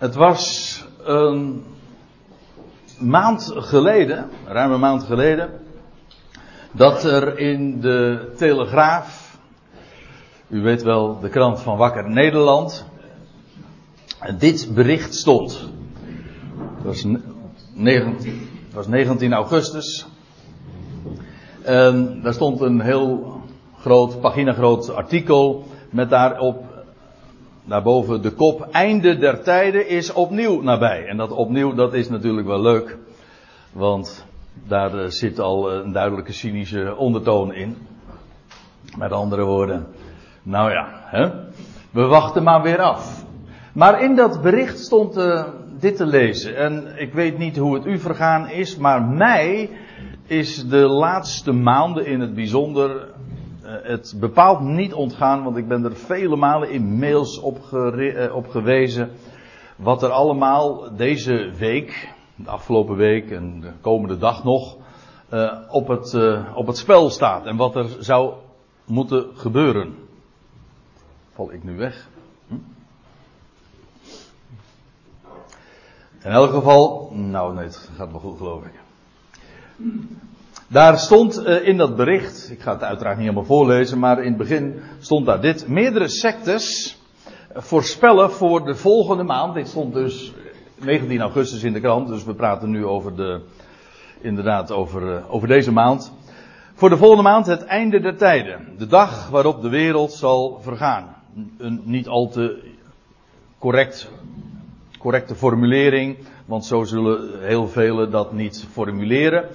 Het was een maand geleden, ruim een maand geleden, dat er in de Telegraaf, u weet wel, de krant van Wakker Nederland, dit bericht stond. Het was, 19, het was 19 augustus. En daar stond een heel groot, pagina groot artikel met daarop daarboven de kop, einde der tijden is opnieuw nabij. En dat opnieuw, dat is natuurlijk wel leuk. Want daar eh, zit al een duidelijke cynische ondertoon in. Met andere woorden, nou ja, hè? we wachten maar weer af. Maar in dat bericht stond uh, dit te lezen. En ik weet niet hoe het u vergaan is, maar mij is de laatste maanden in het bijzonder het bepaald niet ontgaan, want ik ben er vele malen in mails op, uh, op gewezen. Wat er allemaal deze week, de afgelopen week en de komende dag nog, uh, op, het, op het spel staat. En wat er zou moeten gebeuren. Val ik nu weg? Hm? In elk geval, nou nee, het gaat wel goed geloof ik. Daar stond uh, in dat bericht, ik ga het uiteraard niet helemaal voorlezen, maar in het begin stond daar dit. Meerdere sectes voorspellen voor de volgende maand. Dit stond dus 19 augustus in de krant, dus we praten nu over de, inderdaad over, uh, over deze maand. Voor de volgende maand het einde der tijden. De dag waarop de wereld zal vergaan. Een niet al te correct, correcte formulering, want zo zullen heel velen dat niet formuleren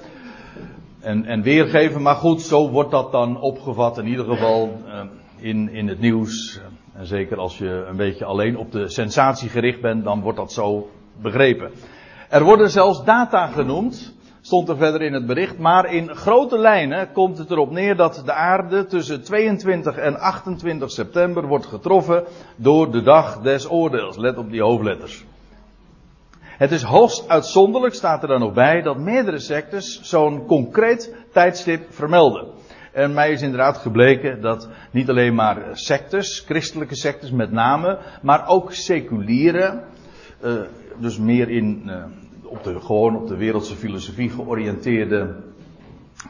en, en weergeven. Maar goed, zo wordt dat dan opgevat in ieder geval uh, in, in het nieuws. En zeker als je een beetje alleen op de sensatie gericht bent, dan wordt dat zo begrepen. Er worden zelfs data genoemd, stond er verder in het bericht, maar in grote lijnen komt het erop neer dat de aarde tussen 22 en 28 september wordt getroffen door de dag des oordeels. Let op die hoofdletters. Het is hoogst uitzonderlijk, staat er dan nog bij, dat meerdere sectes zo'n concreet tijdstip vermelden. En mij is inderdaad gebleken dat niet alleen maar sectes, christelijke sectes met name, maar ook seculiere, uh, dus meer in, uh, op de, gewoon op de wereldse filosofie georiënteerde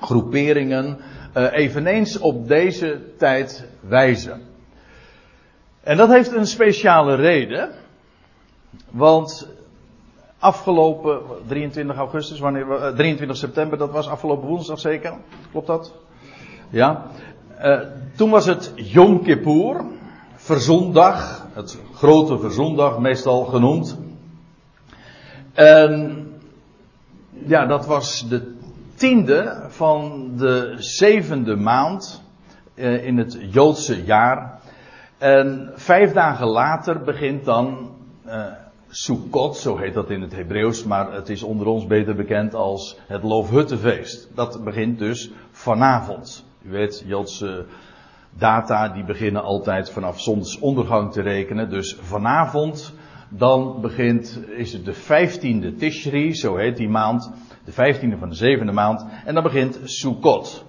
groeperingen, uh, eveneens op deze tijd wijzen. En dat heeft een speciale reden, want afgelopen 23 augustus, wanneer, uh, 23 september, dat was afgelopen woensdag zeker? Klopt dat? Ja. Uh, toen was het Yom Kippur, verzondag, het grote verzondag meestal genoemd. En ja, dat was de tiende van de zevende maand uh, in het Joodse jaar. En vijf dagen later begint dan Sukkot, zo heet dat in het Hebreeuws, maar het is onder ons beter bekend als het Loofhuttenfeest. Dat begint dus vanavond. U weet, Joodse data die beginnen altijd vanaf zonsondergang te rekenen. Dus vanavond, dan begint, is het de 15e Tishri, zo heet die maand, de 15e van de zevende maand, en dan begint Sukkot.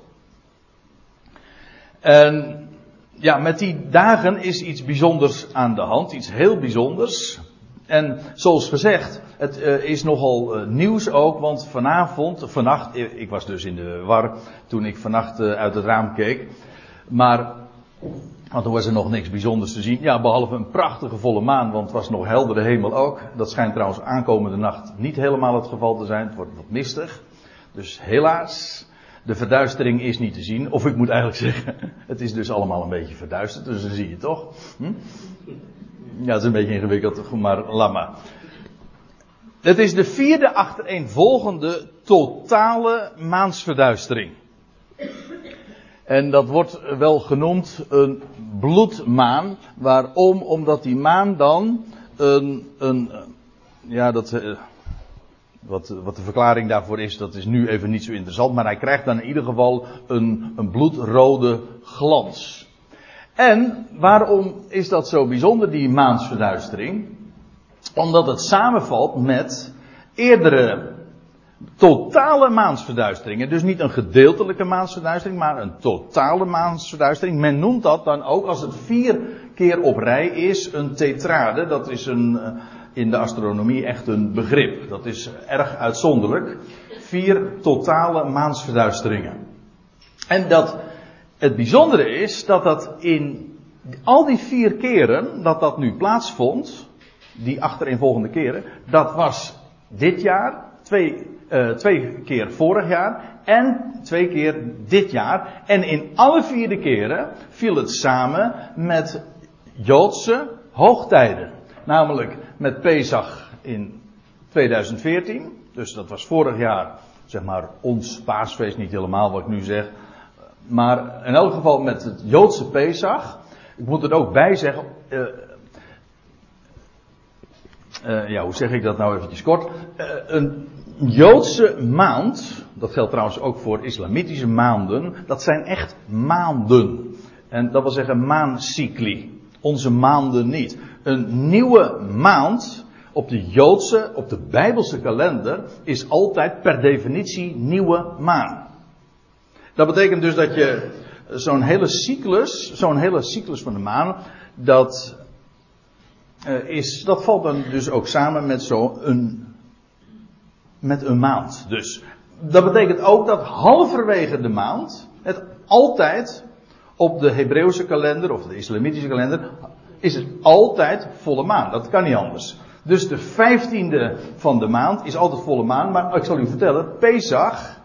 En ja, met die dagen is iets bijzonders aan de hand, iets heel bijzonders. En zoals gezegd, het uh, is nogal uh, nieuws ook, want vanavond, vannacht, ik was dus in de war toen ik vannacht uit het raam keek. Maar, want toen was er nog niks bijzonders te zien. Ja, behalve een prachtige volle maan, want het was nog heldere hemel ook. Dat schijnt trouwens aankomende nacht niet helemaal het geval te zijn. Het wordt wat mistig. Dus helaas, de verduistering is niet te zien. Of ik moet eigenlijk zeggen, het is dus allemaal een beetje verduisterd, dus dan zie je toch. Hm? Ja, het is een beetje ingewikkeld, maar laat maar. Het is de vierde achtereenvolgende totale maansverduistering. En dat wordt wel genoemd een bloedmaan. Waarom? Omdat die maan dan een, een ja, dat, wat, wat de verklaring daarvoor is, dat is nu even niet zo interessant. Maar hij krijgt dan in ieder geval een, een bloedrode glans. En waarom is dat zo bijzonder, die maansverduistering? Omdat het samenvalt met eerdere totale maansverduisteringen. Dus niet een gedeeltelijke maansverduistering, maar een totale maansverduistering. Men noemt dat dan ook als het vier keer op rij is een tetrade. Dat is een, in de astronomie echt een begrip. Dat is erg uitzonderlijk. Vier totale maansverduisteringen. En dat het bijzondere is dat dat in al die vier keren dat dat nu plaatsvond, die achtereenvolgende keren, dat was dit jaar, twee, uh, twee keer vorig jaar en twee keer dit jaar. En in alle vier de keren viel het samen met Joodse hoogtijden. Namelijk met Pesach in 2014. Dus dat was vorig jaar, zeg maar, ons paasfeest, niet helemaal wat ik nu zeg. Maar in elk geval met het Joodse Pesach. Ik moet er ook bij zeggen. Uh, uh, ja, hoe zeg ik dat nou eventjes kort? Uh, een Joodse maand, dat geldt trouwens ook voor islamitische maanden, dat zijn echt maanden. En dat wil zeggen maancycli. Onze maanden niet. Een nieuwe maand op de Joodse, op de Bijbelse kalender is altijd per definitie nieuwe maan. Dat betekent dus dat je zo'n hele cyclus, zo'n hele cyclus van de maan, dat uh, is, dat valt dan dus ook samen met zo'n met een maand. Dus dat betekent ook dat halverwege de maand het altijd op de Hebreeuwse kalender of de islamitische kalender is het altijd volle maan. Dat kan niet anders. Dus de vijftiende van de maand is altijd volle maan. Maar ik zal u vertellen, Pesach,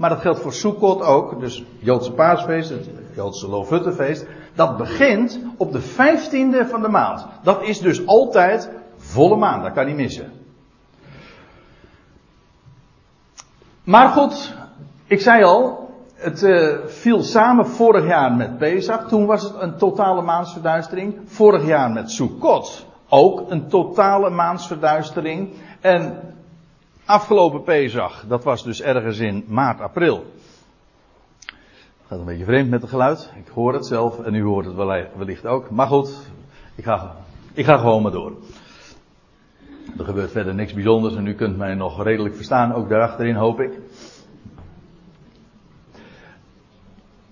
maar dat geldt voor Sukkot ook, dus Joodse paasfeest, het Joodse Loofhuttenfeest, dat begint op de vijftiende van de maand. Dat is dus altijd volle maan, dat kan niet missen. Maar goed, ik zei al, het uh, viel samen vorig jaar met Pesach. Toen was het een totale maansverduistering. Vorig jaar met Sukkot ook een totale maansverduistering. En afgelopen Pesach, dat was dus ergens in maart, april. Gaat een beetje vreemd met het geluid. Ik hoor het zelf en u hoort het wellicht ook. Maar goed, ik ga, ik ga gewoon maar door. Er gebeurt verder niks bijzonders en u kunt mij nog redelijk verstaan, ook daarachterin hoop ik.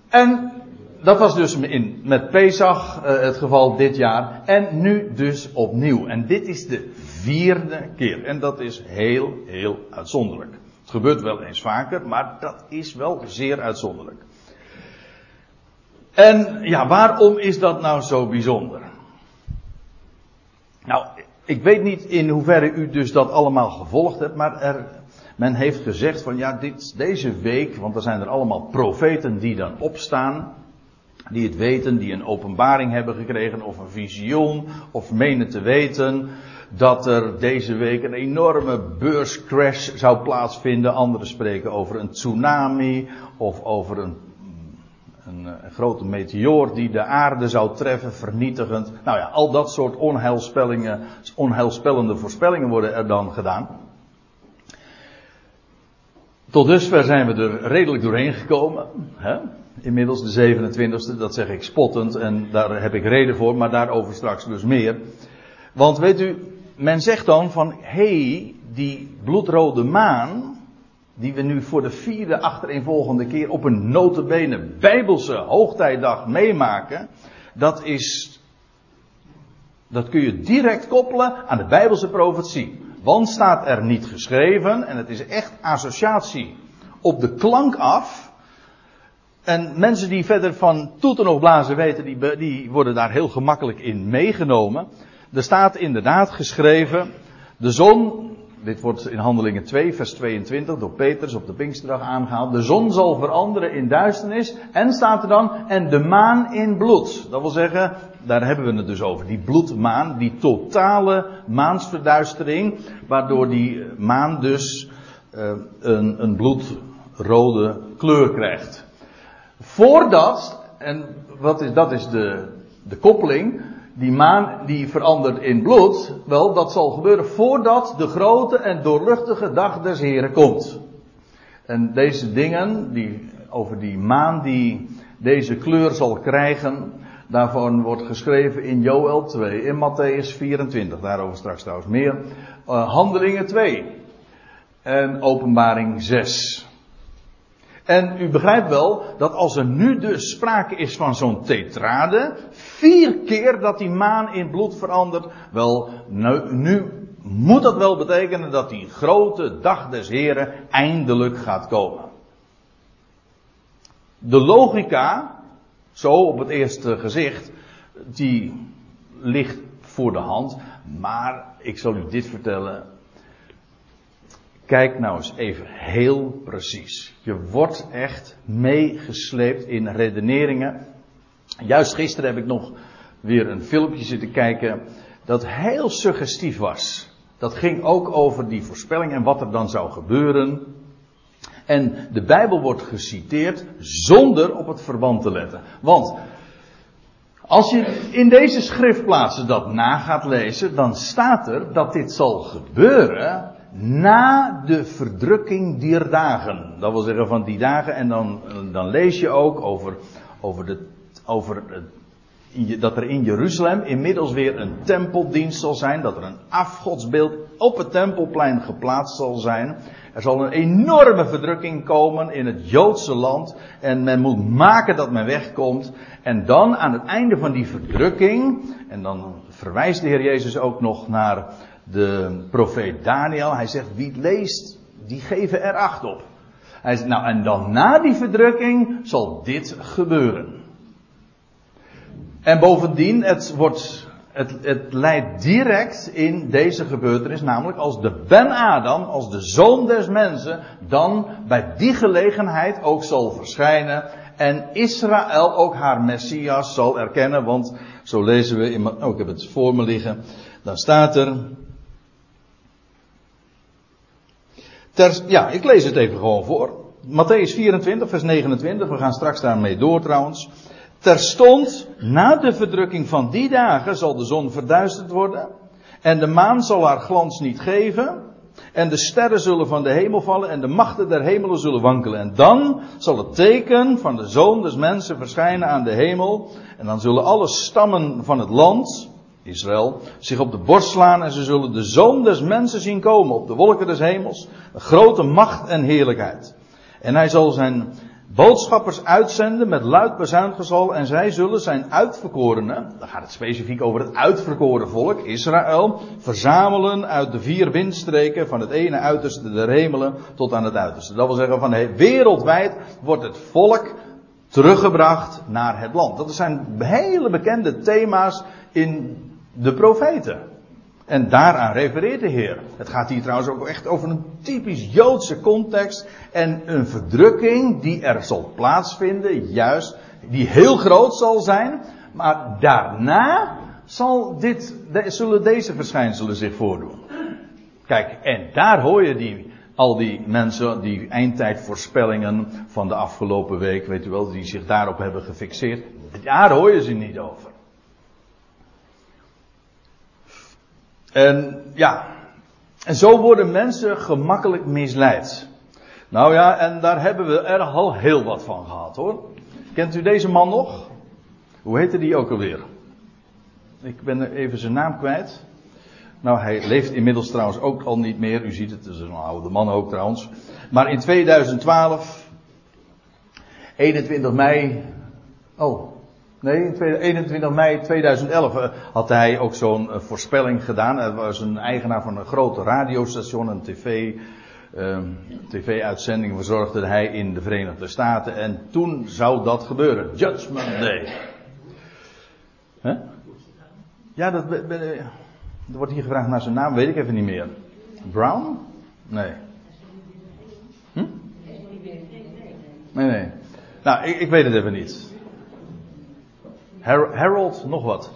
En dat was dus in, met Pesach uh, het geval dit jaar. En nu dus opnieuw. En dit is de vierde keer. En dat is heel, heel uitzonderlijk. Het gebeurt wel eens vaker, maar dat is wel zeer uitzonderlijk. En ja, waarom is dat nou zo bijzonder? Nou, ik weet niet in hoeverre u dus dat allemaal gevolgd hebt, maar er, men heeft gezegd van ja, dit, deze week, want er zijn er allemaal profeten die dan opstaan, die het weten, die een openbaring hebben gekregen of een visioen, of menen te weten dat er deze week een enorme beurscrash zou plaatsvinden. Anderen spreken over een tsunami of over een een, grote meteoor die de aarde zou treffen, vernietigend. Nou ja, al dat soort onheilspellingen, onheilspellende voorspellingen worden er dan gedaan. Tot dusver zijn we er redelijk doorheen gekomen. Hè? Inmiddels de 27e, dat zeg ik spottend en daar heb ik reden voor, maar daarover straks dus meer. Want weet u, men zegt dan van, hé, hey, die bloedrode maan, die we nu voor de vierde achtereenvolgende keer op een notabene bijbelse hoogtijdag meemaken, dat is, dat kun je direct koppelen aan de bijbelse profetie. Want staat er niet geschreven, en het is echt associatie op de klank af. En mensen die verder van toeten nog blazen weten, die, die worden daar heel gemakkelijk in meegenomen. Er staat inderdaad geschreven, de zon dit wordt in Handelingen 2, vers 22 door Petrus op de Pinksterdag aangehaald. De zon zal veranderen in duisternis. En staat er dan, en de maan in bloed. Dat wil zeggen, daar hebben we het dus over. Die bloedmaan, die totale maansverduistering. Waardoor die maan dus uh, een, een bloedrode kleur krijgt. Voordat, en wat is, dat is de, de koppeling die maan die verandert in bloed, wel, dat zal gebeuren voordat de grote en doorluchtige dag des Heren komt. En deze dingen, die, over die maan die deze kleur zal krijgen, daarvan wordt geschreven in Joel 2, in Matthäus 24, daarover straks trouwens meer, uh, Handelingen 2 en Openbaring 6. En u begrijpt wel dat als er nu dus sprake is van zo'n tetrade, vier keer dat die maan in bloed verandert, wel, nu, nu moet dat wel betekenen dat die grote dag des Heren eindelijk gaat komen. De logica, zo op het eerste gezicht, die ligt voor de hand. Maar ik zal u dit vertellen. Kijk nou eens even heel precies. Je wordt echt meegesleept in redeneringen. Juist gisteren heb ik nog weer een filmpje zitten kijken dat heel suggestief was. Dat ging ook over die voorspelling en wat er dan zou gebeuren. En de Bijbel wordt geciteerd zonder op het verband te letten. Want als je in deze schriftplaatsen dat na gaat lezen, dan staat er dat dit zal gebeuren na de verdrukking dier dagen. Dat wil zeggen van die dagen en dan, dan lees je ook over, over, de, over dat er in Jeruzalem inmiddels weer een tempeldienst zal zijn, dat er een afgodsbeeld op het tempelplein geplaatst zal zijn. Er zal een enorme verdrukking komen in het Joodse land en men moet maken dat men wegkomt. En dan aan het einde van die verdrukking, en dan verwijst de Heer Jezus ook nog naar de profeet Daniel. Hij zegt, wie leest, die geven er acht op. Hij zegt, nou en dan na die verdrukking zal dit gebeuren. En bovendien, het wordt, het, het leidt direct in deze gebeurtenis, namelijk als de Ben Adam, als de zoon des mensen, dan bij die gelegenheid ook zal verschijnen en Israël ook haar Messias zal erkennen, want zo lezen we in, oh ik heb het voor me liggen, dan staat er, ter, ja ik lees het even gewoon voor, Matthäus 24 vers 29, we gaan straks daarmee door trouwens. Terstond na de verdrukking van die dagen zal de zon verduisterd worden. En de maan zal haar glans niet geven. En de sterren zullen van de hemel vallen en de machten der hemelen zullen wankelen. En dan zal het teken van de zoon des mensen verschijnen aan de hemel. En dan zullen alle stammen van het land, Israël, zich op de borst slaan en ze zullen de zoon des mensen zien komen op de wolken des hemels. Grote macht en heerlijkheid. En hij zal zijn boodschappers uitzenden met luid bazuingezal en zij zullen zijn uitverkorenen, dan gaat het specifiek over het uitverkoren volk, Israël, verzamelen uit de vier windstreken van het ene uiterste der hemelen tot aan het uiterste. Dat wil zeggen van wereldwijd wordt het volk teruggebracht naar het land. Dat zijn hele bekende thema's in de profeten. En daaraan refereert de Heer. Het gaat hier trouwens ook echt over een typisch Joodse context. En een verdrukking die er zal plaatsvinden, juist, die heel groot zal zijn. Maar daarna zal dit, zullen deze verschijnselen zich voordoen. Kijk, en daar hoor je die, al die mensen, die eindtijdvoorspellingen van de afgelopen week, weet u wel, die zich daarop hebben gefixeerd. Daar hoor je ze niet over. En ja, en zo worden mensen gemakkelijk misleid. Nou ja, en daar hebben we er al heel wat van gehad hoor. Kent u deze man nog? Hoe heette die ook alweer? Ik ben even zijn naam kwijt. Nou, hij leeft inmiddels trouwens ook al niet meer. U ziet het, het is een oude man ook trouwens. Maar in 2012, 21 mei. Oh, Nee, 21 mei 2011 eh, had hij ook zo'n eh, voorspelling gedaan. Hij was een eigenaar van een grote radiostation, een tv, ehm, tv-uitzending verzorgde hij in de Verenigde Staten. En toen zou dat gebeuren. Judgment Day. Ja, dat, er wordt hier gevraagd naar zijn naam, weet ik even niet meer. Brown? Nee. Hm? Nee, nee. Nou, ik, ik weet het even niet. Harold nog wat.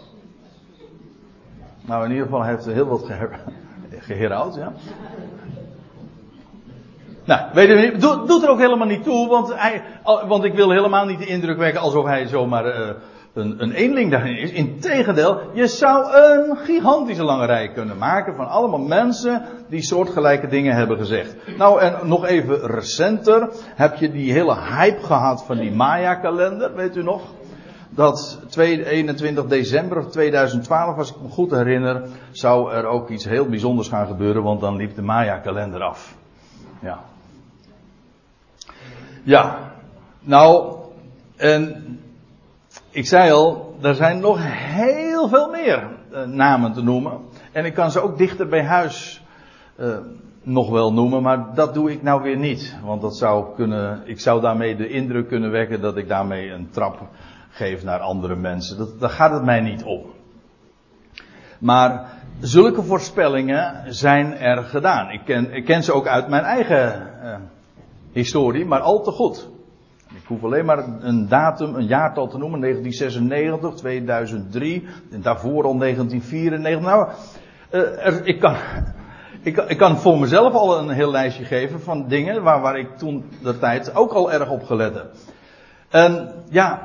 Nou, in ieder geval heeft heel wat geherouwd, ja. Nou, weet doet, doet er ook helemaal niet toe, want, hij, want ik wil helemaal niet de indruk wekken alsof hij zomaar uh, een, een eenling daarin is. Integendeel, je zou een gigantische lange rij kunnen maken van allemaal mensen die soortgelijke dingen hebben gezegd. Nou, en nog even recenter heb je die hele hype gehad van die Maya-kalender, weet u nog? Dat 21 december 2012, als ik me goed herinner, zou er ook iets heel bijzonders gaan gebeuren, want dan liep de Maya-kalender af. Ja. Ja, nou, en ik zei al, er zijn nog heel veel meer uh, namen te noemen. En ik kan ze ook dichter bij huis uh, nog wel noemen, maar dat doe ik nou weer niet. Want dat zou kunnen, ik zou daarmee de indruk kunnen wekken dat ik daarmee een trap geef naar andere mensen. Dat, daar gaat het mij niet om. Maar zulke voorspellingen zijn er gedaan. Ik ken, ik ken ze ook uit mijn eigen uh, historie, maar al te goed. Ik hoef alleen maar een datum, een jaartal te noemen, 1996, 2003, en daarvoor al 1994. Nou, er, ik, kan, ik, ik, kan voor mezelf al een heel lijstje geven van dingen waar, waar ik toen de tijd ook al erg op gelet heb. En ja,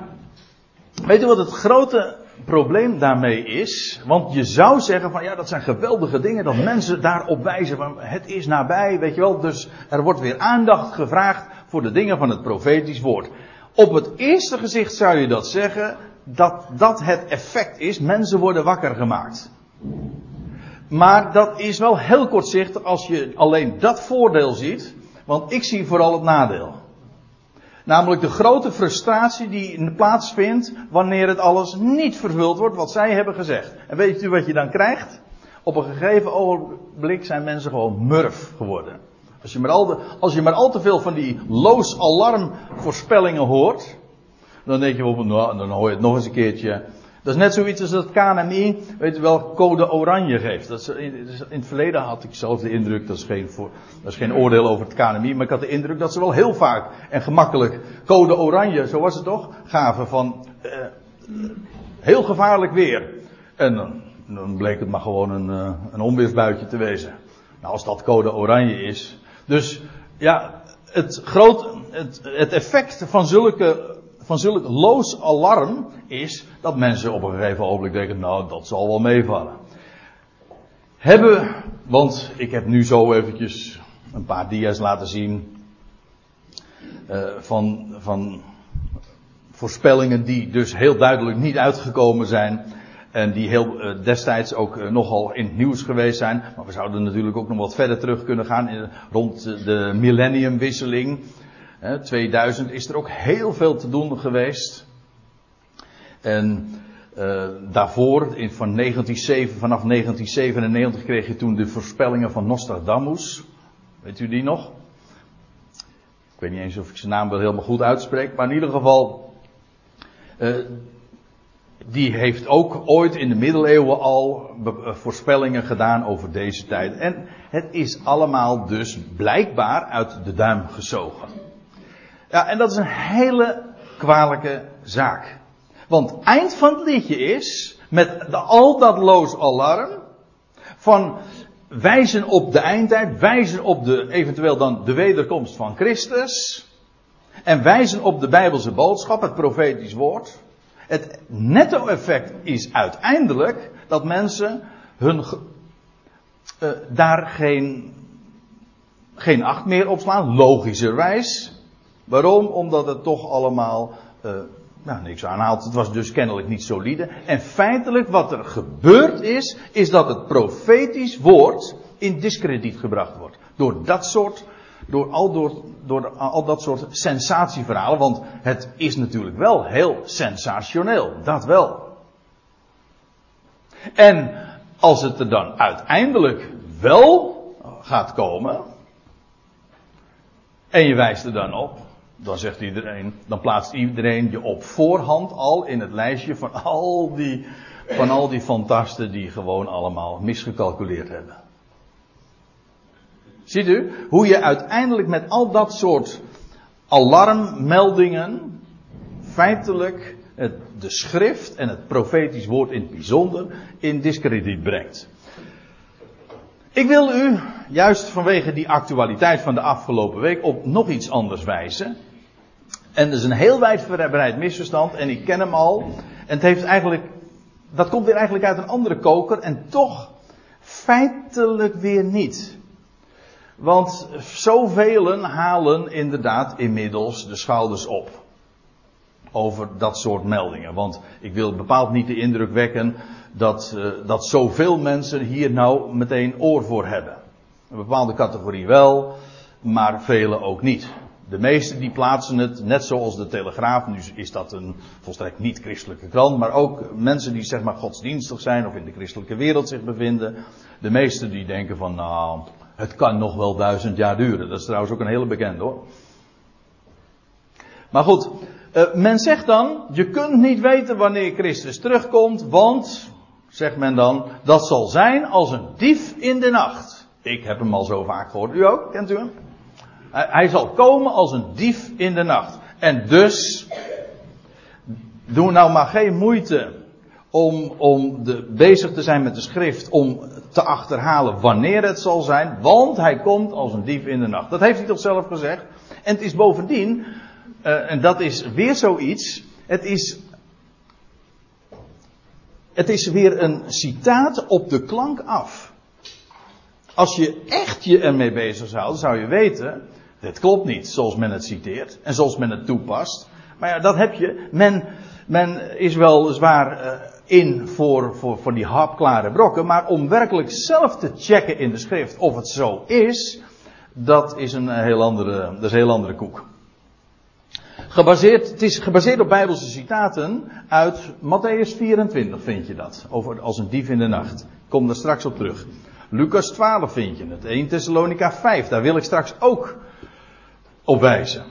weet u wat het grote probleem daarmee is? Want je zou zeggen van ja, dat zijn geweldige dingen dat mensen daarop wijzen van het is nabij, weet je wel. Dus er wordt weer aandacht gevraagd voor de dingen van het profetisch woord. Op het eerste gezicht zou je dat zeggen dat dat het effect is, mensen worden wakker gemaakt. Maar dat is wel heel kortzichtig als je alleen dat voordeel ziet, want ik zie vooral het nadeel. Namelijk de grote frustratie die plaatsvindt wanneer het alles niet vervuld wordt wat zij hebben gezegd. En weet u wat je dan krijgt? Op een gegeven ogenblik zijn mensen gewoon murf geworden. Als je maar al, de, als je maar al te veel van die loos alarm voorspellingen hoort, dan denk je op, nou, dan hoor je het nog eens een keertje. Dat is net zoiets als dat KNMI, weet je wel, code oranje geeft. Dat is, in, het verleden had ik zelf de indruk, dat is, geen voor, geen oordeel over het KNMI, maar ik had de indruk dat ze wel heel vaak en gemakkelijk code oranje, zo was het toch, gaven van uh, heel gevaarlijk weer. En dan, bleek het maar gewoon een, uh, een onweersbuitje te wezen. Nou, als dat code oranje is. Dus ja, het, groot, het, het effect van zulke van zulk loos alarm is dat mensen op een gegeven ogenblik denken, nou dat zal wel meevallen. Hebben, want ik heb nu zo eventjes een paar dia's laten zien uh, van, van voorspellingen die dus heel duidelijk niet uitgekomen zijn. En die heel uh, destijds ook uh, nogal in het nieuws geweest zijn. Maar we zouden natuurlijk ook nog wat verder terug kunnen gaan in, rond de millenniumwisseling. 2000 is er ook heel veel te doen geweest. En uh, daarvoor, in, van 1907, vanaf 1997, kreeg je toen de voorspellingen van Nostradamus. Weet u die nog? Ik weet niet eens of ik zijn naam wel helemaal goed uitspreek, maar in ieder geval. Uh, die heeft ook ooit in de middeleeuwen al eh, voorspellingen gedaan over deze tijd. En het is allemaal dus blijkbaar uit de duim gezogen. Ja, en dat is een hele kwalijke zaak. Want eind van het liedje is, met de, al dat loos alarm, van wijzen op de eindtijd, wijzen op de, eventueel dan de wederkomst van Christus, en wijzen op de Bijbelse boodschap, het profetisch woord. Het netto-effect is uiteindelijk dat mensen hun, uh, daar geen, geen acht meer op slaan, logischerwijs. Waarom? Omdat het toch allemaal uh, nou, niks aanhaalt. Het was dus kennelijk niet solide. En feitelijk wat er gebeurd is, is dat het profetisch woord in discrediet gebracht wordt. Door dat soort, door al, door al dat soort sensatieverhalen. Want het is natuurlijk wel heel sensationeel. Dat wel. En als het er dan uiteindelijk wel gaat komen. En je wijst er dan op dan zegt iedereen, dan plaatst iedereen je op voorhand al in het lijstje van al die, van al die fantasten die gewoon allemaal misgecalculeerd hebben. Ziet u hoe je uiteindelijk met al dat soort alarmmeldingen feitelijk het, de schrift en het profetisch woord in het bijzonder in discrediet brengt. Ik wil u, juist vanwege die actualiteit van de afgelopen week, op nog iets anders wijzen. En dat is een heel wijdverbreid misverstand en ik ken hem al. En het heeft eigenlijk, dat komt weer eigenlijk uit een andere koker en toch feitelijk weer niet. Want zoveel halen inderdaad inmiddels de schouders op. Over dat soort meldingen. Want ik wil bepaald niet de indruk wekken dat, uh, dat zoveel mensen hier nou meteen oor voor hebben. Een bepaalde categorie wel, maar velen ook niet. De meesten die plaatsen het, net zoals de Telegraaf, nu is dat een volstrekt niet-christelijke krant, maar ook mensen die zeg maar godsdienstig zijn of in de christelijke wereld zich bevinden. De meesten die denken van, nou, het kan nog wel duizend jaar duren. Dat is trouwens ook een hele bekende hoor. Maar goed, uh, men zegt dan, je kunt niet weten wanneer Christus terugkomt, want, zegt men dan, dat zal zijn als een dief in de nacht. Ik heb hem al zo vaak gehoord. U ook? Kent u hem? Hij zal komen als een dief in de nacht. En dus, doe nou maar geen moeite om, om de, bezig te zijn met de schrift, om te achterhalen wanneer het zal zijn, want hij komt als een dief in de nacht. Dat heeft hij toch zelf gezegd. En het is bovendien, uh, en dat is weer zoiets, het is, het is weer een citaat op de klank af. Als je echt je ermee bezig zou, zou je weten, dit klopt niet zoals men het citeert en zoals men het toepast. Maar ja, dat heb je. Men, men is wel zwaar uh, in voor, voor, voor die hapklare brokken, maar om werkelijk zelf te checken in de schrift of het zo is, dat is een heel andere, dat is een heel andere koek. Gebaseerd, het is gebaseerd op Bijbelse citaten uit Matthäus 24 vind je dat. Over als een dief in de nacht. Kom daar straks op terug. Lucas 12 vind je het. 1 Thessalonica 5, daar wil ik straks ook op wijzen.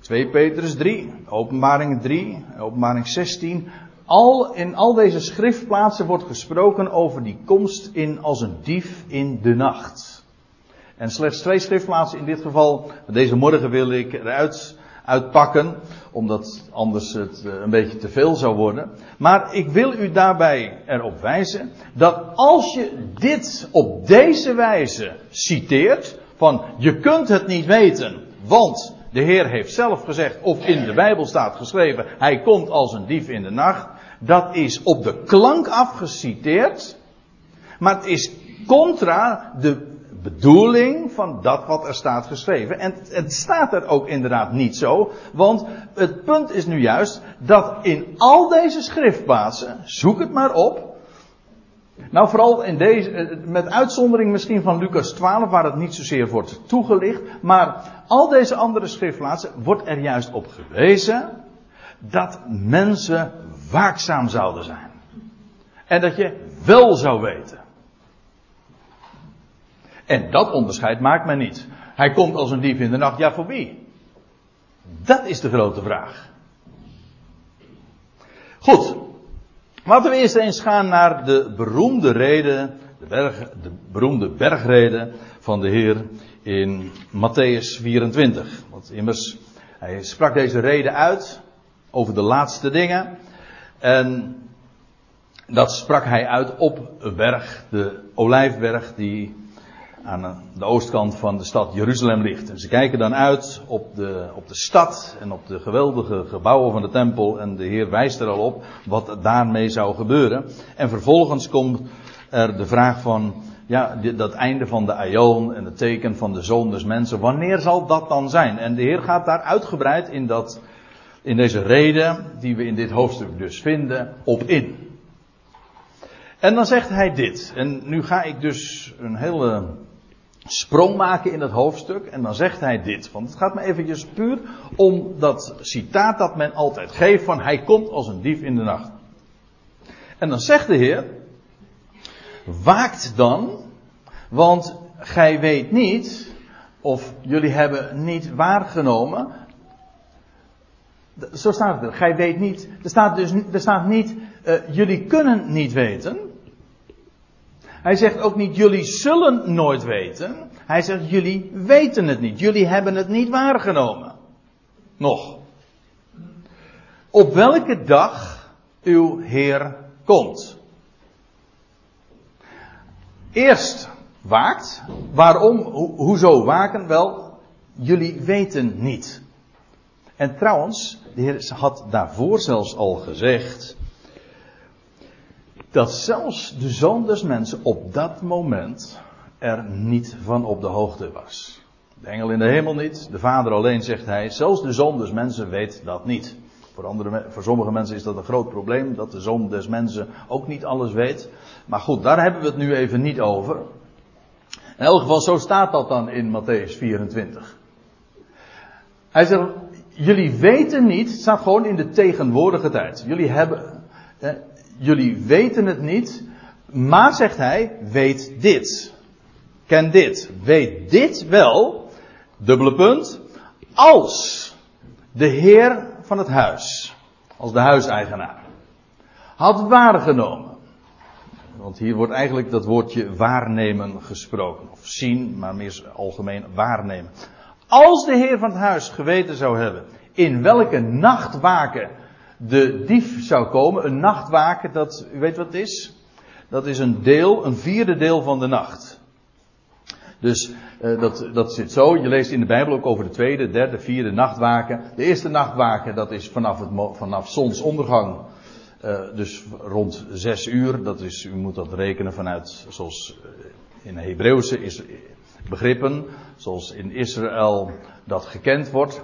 2 Petrus 3, openbaring 3, openbaring 16. Al, in al deze schriftplaatsen wordt gesproken over die komst in als een dief in de nacht. En slechts twee schriftplaatsen in dit geval, deze morgen wil ik eruit uitpakken, omdat anders het eh, een beetje te veel zou worden. Maar ik wil u daarbij erop wijzen dat als je dit op deze wijze citeert, van je kunt het niet weten, want de Heer heeft zelf gezegd, of in de Bijbel staat geschreven, hij komt als een dief in de nacht. Dat is op de klank afgeciteerd, maar het is contra de bedoeling van dat wat er staat geschreven. En het staat er ook inderdaad niet zo, want het punt is nu juist dat in al deze schriftplaatsen, zoek het maar op, nou, vooral in deze, eh, met uitzondering misschien van Lucas 12, waar het niet zozeer wordt toegelicht, maar al deze andere schriftplaatsen wordt er juist op gewezen dat mensen waakzaam zouden zijn. En dat je wel zou weten. En dat onderscheid maakt men niet. Hij komt als een dief in de nacht, ja voor wie? Dat is de grote vraag. Goed, Laten we eerst eens gaan naar de beroemde reden, de, de beroemde bergreden van de Heer in Matthäus 24. Want immers, hij sprak deze reden uit over de laatste dingen. En dat sprak hij uit op een berg, de Olijfberg, die aan de oostkant van de stad Jeruzalem ligt. En ze kijken dan uit op de, op de stad en op de geweldige gebouwen van de tempel. En de Heer wijst er al op wat daarmee zou gebeuren. En vervolgens komt er de vraag van, ja, dat einde van de aion en het teken van de zoon des mensen. Wanneer zal dat dan zijn? En de Heer gaat daar uitgebreid in dat, in deze reden, die we in dit hoofdstuk dus vinden, op in. En dan zegt hij dit. En nu ga ik dus een hele sprong maken in het hoofdstuk. En dan zegt hij dit. Want het gaat me eventjes puur om dat citaat dat men altijd geeft van hij komt als een dief in de nacht. En dan zegt de Heer, waakt dan, want gij weet niet, of jullie hebben niet waargenomen. Zo staat het er. Gij weet niet. Er staat dus er staat niet, uh, jullie kunnen niet weten. Hij zegt ook niet, jullie zullen nooit weten. Hij zegt, jullie weten het niet. Jullie hebben het niet waargenomen. Nog. Op welke dag uw Heer komt. Eerst waakt. Waarom? Ho hoezo waken? Wel, jullie weten niet. En trouwens, de Heer had daarvoor zelfs al gezegd dat zelfs de zoon des mensen op dat moment er niet van op de hoogte was. De engel in de hemel niet, de vader alleen zegt hij, zelfs de zoon des mensen weet dat niet. Voor, andere, sommige mensen is dat een groot probleem, dat de zoon des mensen ook niet alles weet. Maar goed, daar hebben we het nu even niet over. In elk geval, zo staat dat dan in Matthäus 24. Hij zegt, jullie weten niet, het staat gewoon in de tegenwoordige tijd. Jullie hebben, jullie weten het niet, maar zegt hij, weet dit. Ken dit. Weet dit wel, dubbele punt, als de heer van het huis, als de huiseigenaar, had waargenomen. Want hier wordt eigenlijk dat woordje waarnemen gesproken. Of zien, maar meer algemeen waarnemen. Als de heer van het huis geweten zou hebben in welke nachtwaken de dief zou komen. Een nachtwaken, dat, u weet wat het is? Dat is een deel, een vierde deel van de nacht. Dus uh, dat, dat zit zo. Je leest in de Bijbel ook over de tweede, derde, vierde nachtwaken. De eerste nachtwaken, dat is vanaf, het, vanaf zonsondergang. Uh, dus rond zes uur. Dat is, u moet dat rekenen vanuit, zoals eh, in Hebreeuwse is begrippen. Zoals in Israël dat gekend wordt.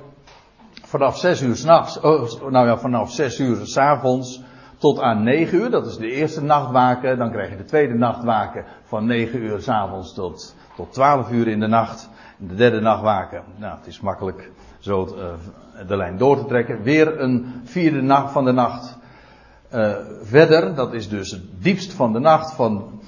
Vanaf zes uur s'nachts, oh, nou ja, vanaf zes uur s'avonds tot aan 9 uur. Dat is de eerste nachtwaken. Dan krijg je de tweede nachtwaken van 9 uur s'avonds tot tot 12 uur in de nacht. De derde nacht waken. Nou, het is makkelijk zo uh, de lijn door te trekken. Weer een vierde nacht van de nacht uh, verder. Dat is dus het diepst van de nacht van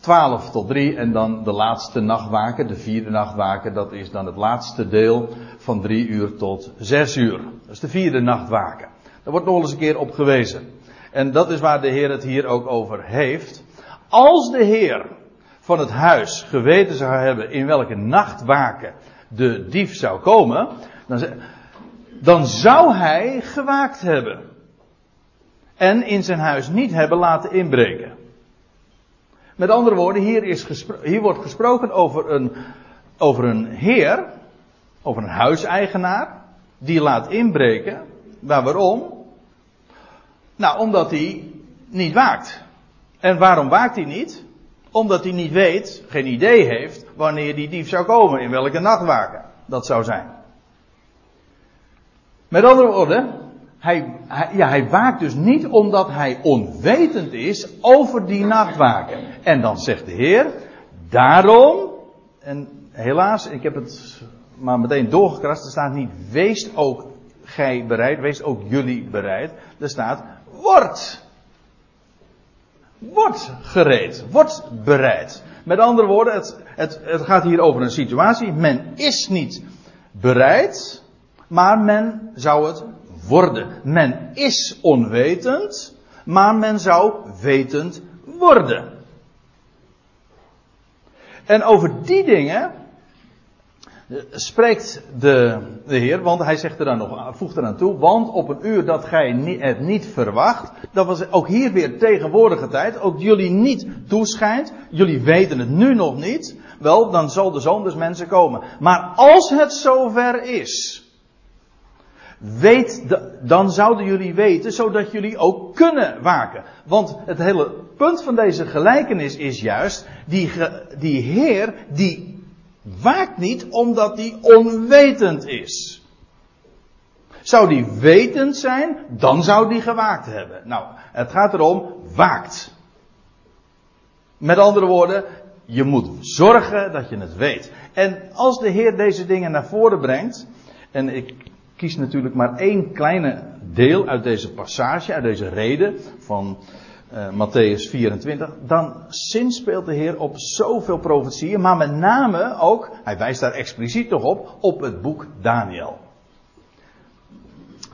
12 tot 3. En dan de laatste nachtwaken, de vierde nachtwaken. Dat is dan het laatste deel van 3 uur tot 6 uur. Dat is de vierde nachtwaken. Daar wordt nog eens een keer op gewezen. En dat is waar de Heer het hier ook over heeft. Als de Heer van het huis geweten zou hebben in welke nachtwaken de dief zou komen, dan, dan zou hij gewaakt hebben. En in zijn huis niet hebben laten inbreken. Met andere woorden, hier, is hier wordt gesproken over een, over een heer, over een huiseigenaar, die laat inbreken. Maar waarom? Nou, omdat hij niet waakt. En waarom waakt hij niet? Omdat hij niet weet, geen idee heeft, wanneer die dief zou komen, in welke nachtwaken dat zou zijn. Met andere woorden, hij, hij, waakt dus niet omdat hij onwetend is over die nachtwaken. En dan zegt de Heer, daarom, en helaas, ik heb het maar meteen doorgekrast, er staat niet, wees ook gij bereid, wees ook jullie bereid. Er staat, wordt wordt gereed, wordt bereid. Met andere woorden, het, het, het gaat hier over een situatie. Men is niet bereid, maar men zou het Men is onwetend, maar men zou wetend worden. En over die dingen spreekt de, de Heer, want hij zegt er dan nog, voegt er aan toe, want op een uur dat gij het niet verwacht, dat was ook hier weer tegenwoordige tijd, ook jullie niet toeschijnt, jullie weten het nu nog niet, wel, dan zal de zoon des mensen komen. Maar als het zover is, weet dan zouden jullie weten, zodat jullie ook kunnen waken. Want het hele punt van deze gelijkenis is juist, die, die Heer, die waakt niet omdat hij onwetend is. Zou die wetend zijn, dan zou die gewaakt hebben. Nou, het gaat erom, waakt. Met andere woorden, je moet zorgen dat je het weet. En als de Heer deze dingen naar voren brengt, en ik kies natuurlijk maar één kleine deel uit deze passage, uit deze reden van uh, Matthäus 24, dan zinspeelt de Heer op zoveel profetieën, maar met name ook, hij wijst daar expliciet nog op, op het boek Daniel.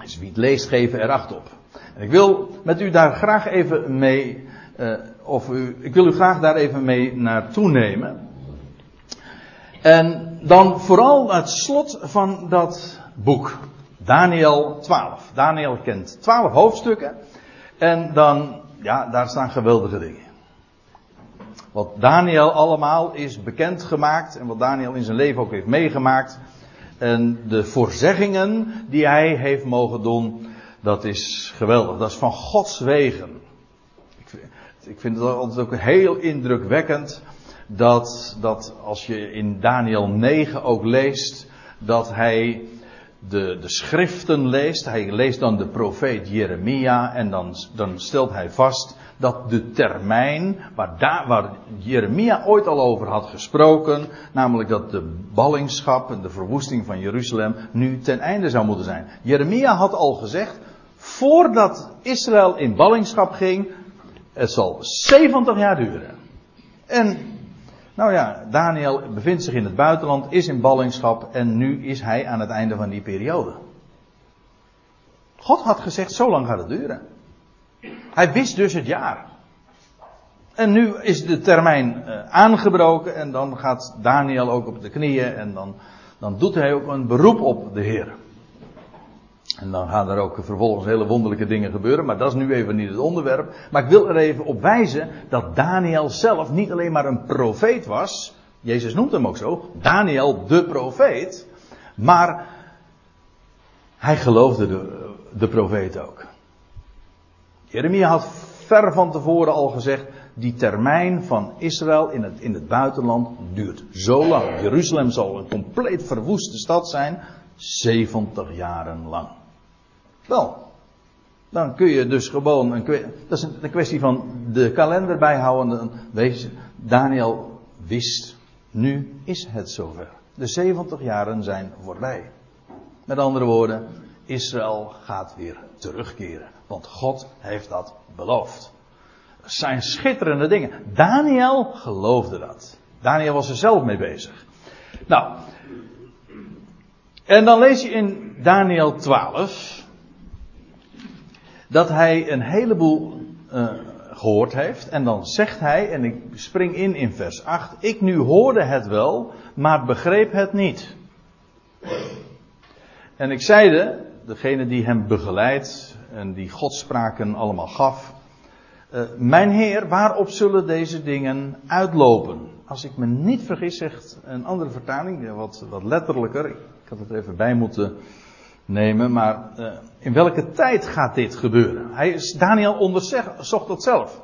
Dus wie het leest, geven er acht op. En ik wil met u daar graag even mee, uh, of u, ik wil u graag daar even mee naartoe nemen. En dan vooral het slot van dat boek, Daniel 12. Daniel kent 12 hoofdstukken. En dan ja, daar staan geweldige dingen. Wat Daniel allemaal is bekendgemaakt en wat Daniel in zijn leven ook heeft meegemaakt. En de voorzeggingen die hij heeft mogen doen, dat is geweldig. Dat is van Gods wegen. Ik vind, het altijd ook heel indrukwekkend dat, dat als je in Daniel 9 ook leest, dat hij de, de schriften leest. Hij leest dan de profeet Jeremia en dan, dan stelt hij vast dat de termijn waar, daar, waar Jeremia ooit al over had gesproken, namelijk dat de ballingschap en de verwoesting van Jeruzalem nu ten einde zou moeten zijn. Jeremia had al gezegd, voordat Israël in ballingschap ging, het zal 70 jaar duren. En, nou ja, Daniel bevindt zich in het buitenland, is in ballingschap en nu is hij aan het einde van die periode. God had gezegd, zo lang gaat het duren. Hij wist dus het jaar. En nu is de termijn uh, aangebroken en dan gaat Daniel ook op de knieën en dan, dan doet hij ook een beroep op de Heer. En dan gaan er ook vervolgens hele wonderlijke dingen gebeuren, maar dat is nu even niet het onderwerp. Maar ik wil er even op wijzen dat Daniel zelf niet alleen maar een profeet was. Jezus noemt hem ook zo, Daniel de profeet. Maar hij geloofde de, de profeet ook. Jeremia had ver van tevoren al gezegd, die termijn van Israël in het, in het buitenland duurt zo lang. Jeruzalem zal een compleet verwoeste stad zijn, 70 jaren lang. Wel, dan kun je dus gewoon, een, dat is een kwestie van de kalender bijhouden. Wees, Daniel wist, nu is het zover. De 70 jaren zijn voorbij. Met andere woorden, Israël gaat weer terugkeren. Want God heeft dat beloofd. Dat zijn schitterende dingen. Daniel geloofde dat. Daniel was er zelf mee bezig. Nou. En dan lees je in Daniel 12. Dat hij een heleboel uh, gehoord heeft. En dan zegt hij, en ik spring in in vers 8. Ik nu hoorde het wel, maar begreep het niet. En ik zeide, degene die hem begeleidt en die godspraken allemaal gaf. Uh, mijn Heer, waarop zullen deze dingen uitlopen? Als ik me niet vergis, zegt een andere vertaling, wat, wat letterlijker. Ik had het even bij moeten nemen, maar uh, in welke tijd gaat dit gebeuren? Hij Daniel onderzocht dat zelf.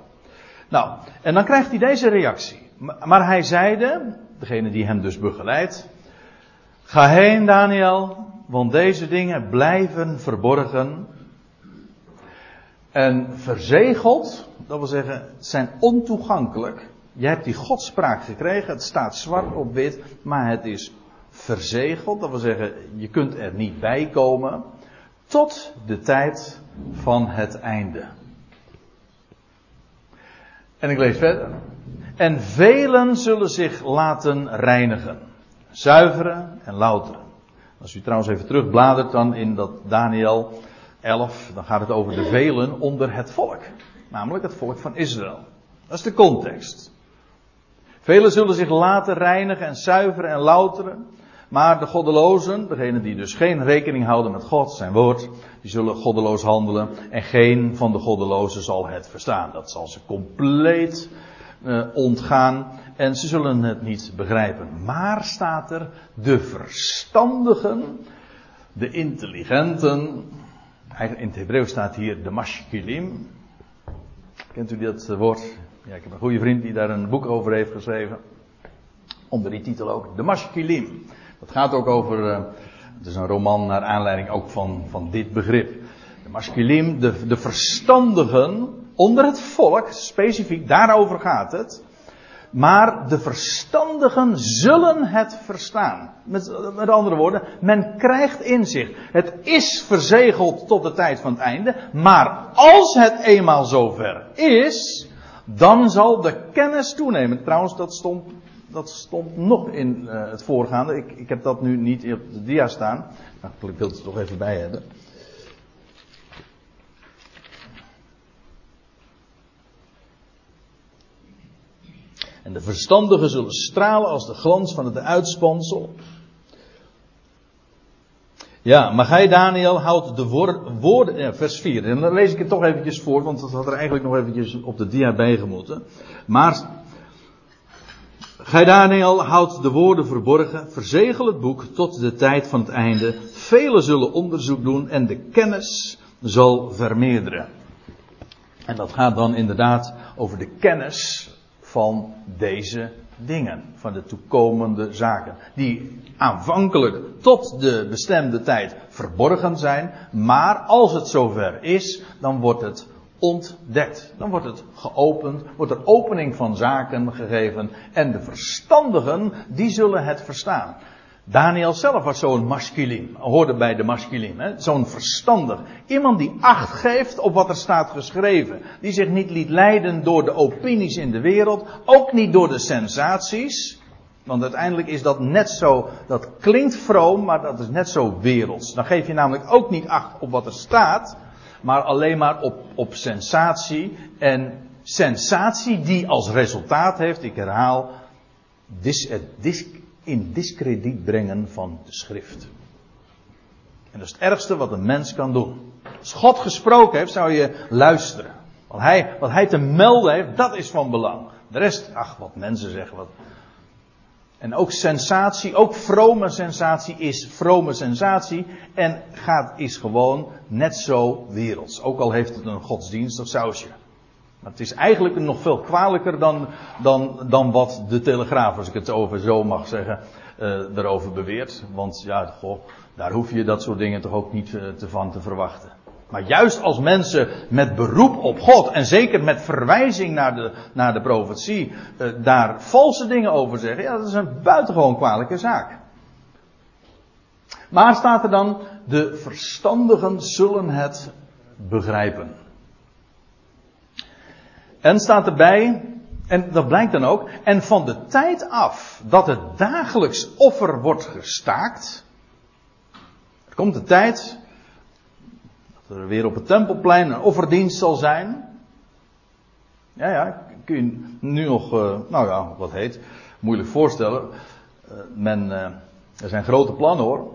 Nou, en dan krijgt hij deze reactie. Maar hij zeide, degene die hem dus begeleidt, ga heen Daniel, want deze dingen blijven verborgen en verzegeld. Dat wil zeggen, zijn ontoegankelijk. Je hebt die godspraak gekregen, het staat zwart op wit, maar het is verzegeld. Dat wil zeggen, je kunt er niet bij komen tot de tijd van het einde. En ik lees verder. En velen zullen zich laten reinigen, zuiveren en louteren. Als u trouwens even terugbladert dan in dat Daniel 11, dan gaat het over de velen onder het volk. Namelijk het volk van Israël. Dat is de context. Velen zullen zich laten reinigen en zuiveren en louteren. Maar de goddelozen, degenen die dus geen rekening houden met God, zijn woord, die zullen goddeloos handelen. En geen van de goddelozen zal het verstaan. Dat zal ze compleet uh, ontgaan en ze zullen het niet begrijpen. Maar staat er, de verstandigen, de intelligenten, in het Hebreeuws staat hier de mashkilim. Kent u dat woord? Ja, ik heb een goede vriend die daar een boek over heeft geschreven. Onder die titel ook, de mashkilim. Dat gaat ook over, uh, het is een roman naar aanleiding ook van, van dit begrip. De mashkilim, de, de verstandigen onder het volk, specifiek daarover gaat het. Maar de verstandigen zullen het verstaan. Met, met andere woorden, men krijgt inzicht. Het is verzegeld tot de tijd van het einde. Maar als het eenmaal zover is, dan zal de kennis toenemen. Trouwens, dat stond, dat stond nog in uh, het voorgaande. Ik, ik heb dat nu niet op de dia staan. Nou, ik wil het toch even bij hebben. En de verstandigen zullen stralen als de glans van het uitspansel. Ja, maar gij Daniel houdt de woorden, vers 4. En dan lees ik het toch eventjes voor, want dat had er eigenlijk nog eventjes op de dia bij gemoeten. Maar, gij Daniel houdt de woorden verborgen, verzegel het boek tot de tijd van het einde. Velen zullen onderzoek doen en de kennis zal vermeerderen. En dat gaat dan inderdaad over de kennis van deze dingen, van de toekomende zaken, die aanvankelijk tot de bestemde tijd verborgen zijn, maar als het zover is, dan wordt het ontdekt. Dan wordt het geopend, wordt er opening van zaken gegeven en de verstandigen, die zullen het verstaan. Daniel zelf was zo'n masculin, hoorde bij de masculin, zo'n verstandig. Iemand die acht geeft op wat er staat geschreven. Die zich niet liet leiden door de opinies in de wereld, ook niet door de sensaties. Want uiteindelijk is dat net zo, dat klinkt vroom, maar dat is net zo werelds. Dan geef je namelijk ook niet acht op wat er staat, maar alleen maar op, op sensatie. En sensatie die als resultaat heeft, ik herhaal, in discrediet brengen van de schrift. En dat is het ergste wat een mens kan doen. Als God gesproken heeft, zou je luisteren. Wat hij, wat hij te melden heeft, dat is van belang. De rest, ach, wat mensen zeggen, wat. En ook sensatie, ook vrome sensatie is vrome sensatie. En gaat, is gewoon net zo werelds. Ook al heeft het een godsdienstig sausje. Maar het is eigenlijk nog veel kwalijker dan, dan, dan wat de Telegraaf, als ik het over zo mag zeggen, uh, erover beweert. Want ja, goh, daar hoef je dat soort dingen toch ook niet uh, te van te verwachten. Maar juist als mensen met beroep op God en zeker met verwijzing naar de, naar de profetie uh, daar valse dingen over zeggen, ja, dat is een buitengewoon kwalijke zaak. Maar staat er dan, de verstandigen zullen het begrijpen. En staat erbij, en dat blijkt dan ook, en van de tijd af dat het dagelijks offer wordt gestaakt, komt de tijd er weer op het tempelplein een offerdienst zal zijn. Ja, ja, kun je nu nog, uh, nou ja, wat heet, moeilijk voorstellen. Uh, men, uh, er zijn grote plannen hoor.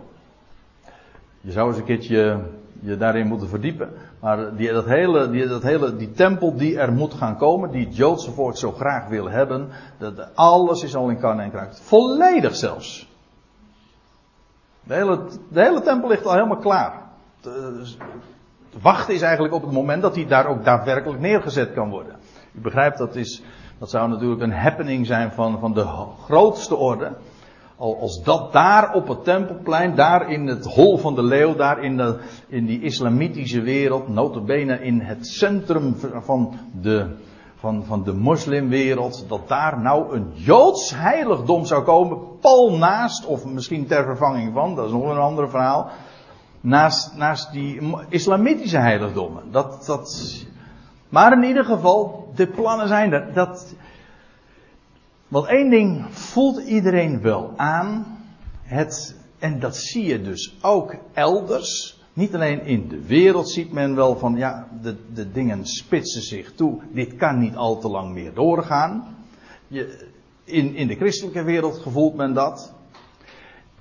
Je zou eens een keertje je daarin moeten verdiepen. Maar die, dat hele, die, dat hele, die tempel die er moet gaan komen, die het Joodse volk zo graag wil hebben, dat, alles is al in kan en kruid. Volledig zelfs. De hele, de hele tempel ligt al helemaal klaar. Wachten is eigenlijk op het moment dat hij daar ook daadwerkelijk neergezet kan worden. U begrijpt, dat, is, dat zou natuurlijk een happening zijn van, van de grootste orde als dat daar op het tempelplein, daar in het hol van de leeuw, daar in, de, in die islamitische wereld, notabene in het centrum van de, van, van de moslimwereld, dat daar nou een Joods heiligdom zou komen, pal naast, of misschien ter vervanging van, dat is nog een ander verhaal, naast, naast die islamitische heiligdommen. Dat, dat, maar in ieder geval, de plannen zijn er. Dat, want één ding voelt iedereen wel aan. Het, en dat zie je dus ook elders. Niet alleen in de wereld ziet men wel van ja, de, de dingen spitsen zich toe. Dit kan niet al te lang meer doorgaan. Je, in, in de christelijke wereld gevoelt men dat.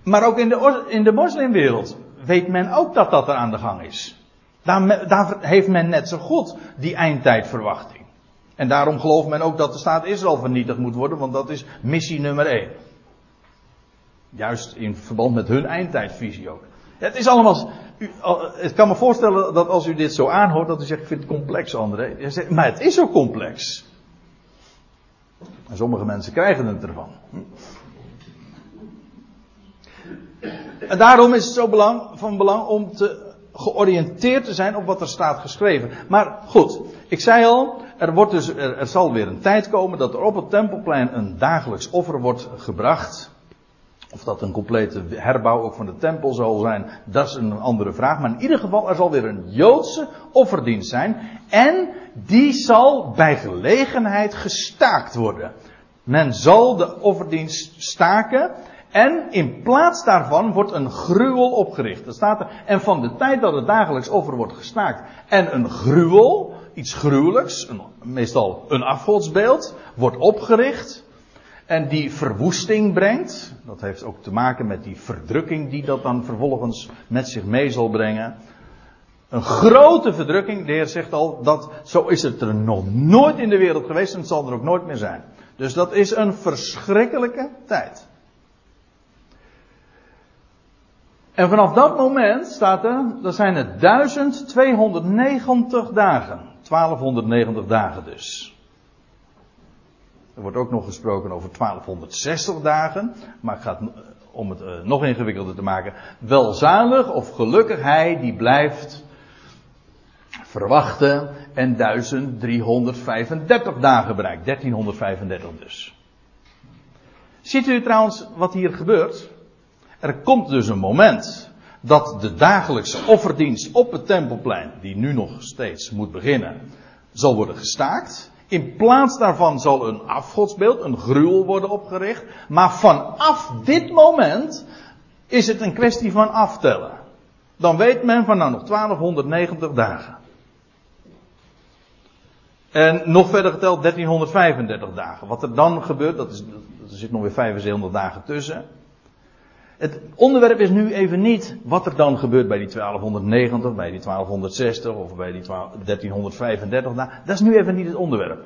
Maar ook in de, in de moslimwereld weet men ook dat dat er aan de gang is. Daar, daar heeft men net zo goed die eindtijdverwachting. En daarom gelooft men ook dat de staat Israël vernietigd moet worden, want dat is missie nummer 1. Juist in verband met hun eindtijdvisie ook. Het is allemaal. Ik kan me voorstellen dat als u dit zo aanhoort, dat u zegt: Ik vind het complex, André. Zegt, maar het is zo complex. En sommige mensen krijgen het ervan. Daarom is het zo van belang om te georiënteerd te zijn op wat er staat geschreven. Maar goed, ik zei al, er, wordt dus, er, er, zal weer een tijd komen dat er op het tempelplein een dagelijks offer wordt gebracht. Of dat een complete herbouw ook van de tempel zal zijn, dat is een andere vraag. Maar in ieder geval, er zal weer een Joodse offerdienst zijn. En die zal bij gelegenheid gestaakt worden. Men zal de offerdienst staken. En in plaats daarvan wordt een gruwel opgericht. Dat staat er. En van de tijd dat het dagelijks offer wordt gestaakt. En een gruwel, iets gruwelijks, een, meestal een afgodsbeeld, wordt opgericht. En die verwoesting brengt. Dat heeft ook te maken met die verdrukking die dat dan vervolgens met zich mee zal brengen. Een grote verdrukking. De Heer zegt al dat zo is het er nog nooit in de wereld geweest en het zal er ook nooit meer zijn. Dus dat is een verschrikkelijke tijd. En vanaf dat moment staat er, dat zijn het 1290 dagen. 1290 dagen dus. Er wordt ook nog gesproken over 1260 dagen. Maar het gaat, om het uh, nog ingewikkelder te maken, welzalig of gelukkig hij die blijft verwachte en 1335 dagen bereikt. 1335 dus. Ziet u trouwens wat hier gebeurt? Er komt dus een moment dat de dagelijkse offerdienst op het tempelplein, die nu nog steeds moet beginnen, zal worden gestaakt. In plaats daarvan zal een afgodsbeeld, een gruwel worden opgericht. Maar vanaf dit moment is het een kwestie van aftellen. Dan weet men van nou nog 1290 dagen. En nog verder geteld 1335 dagen. Wat er dan gebeurt, dat is, er zit nog weer 75 dagen tussen. Het onderwerp is nu even niet wat er dan gebeurt bij die 1290, bij die 1260 of bij die 1335 dagen. Dat is nu even niet het onderwerp.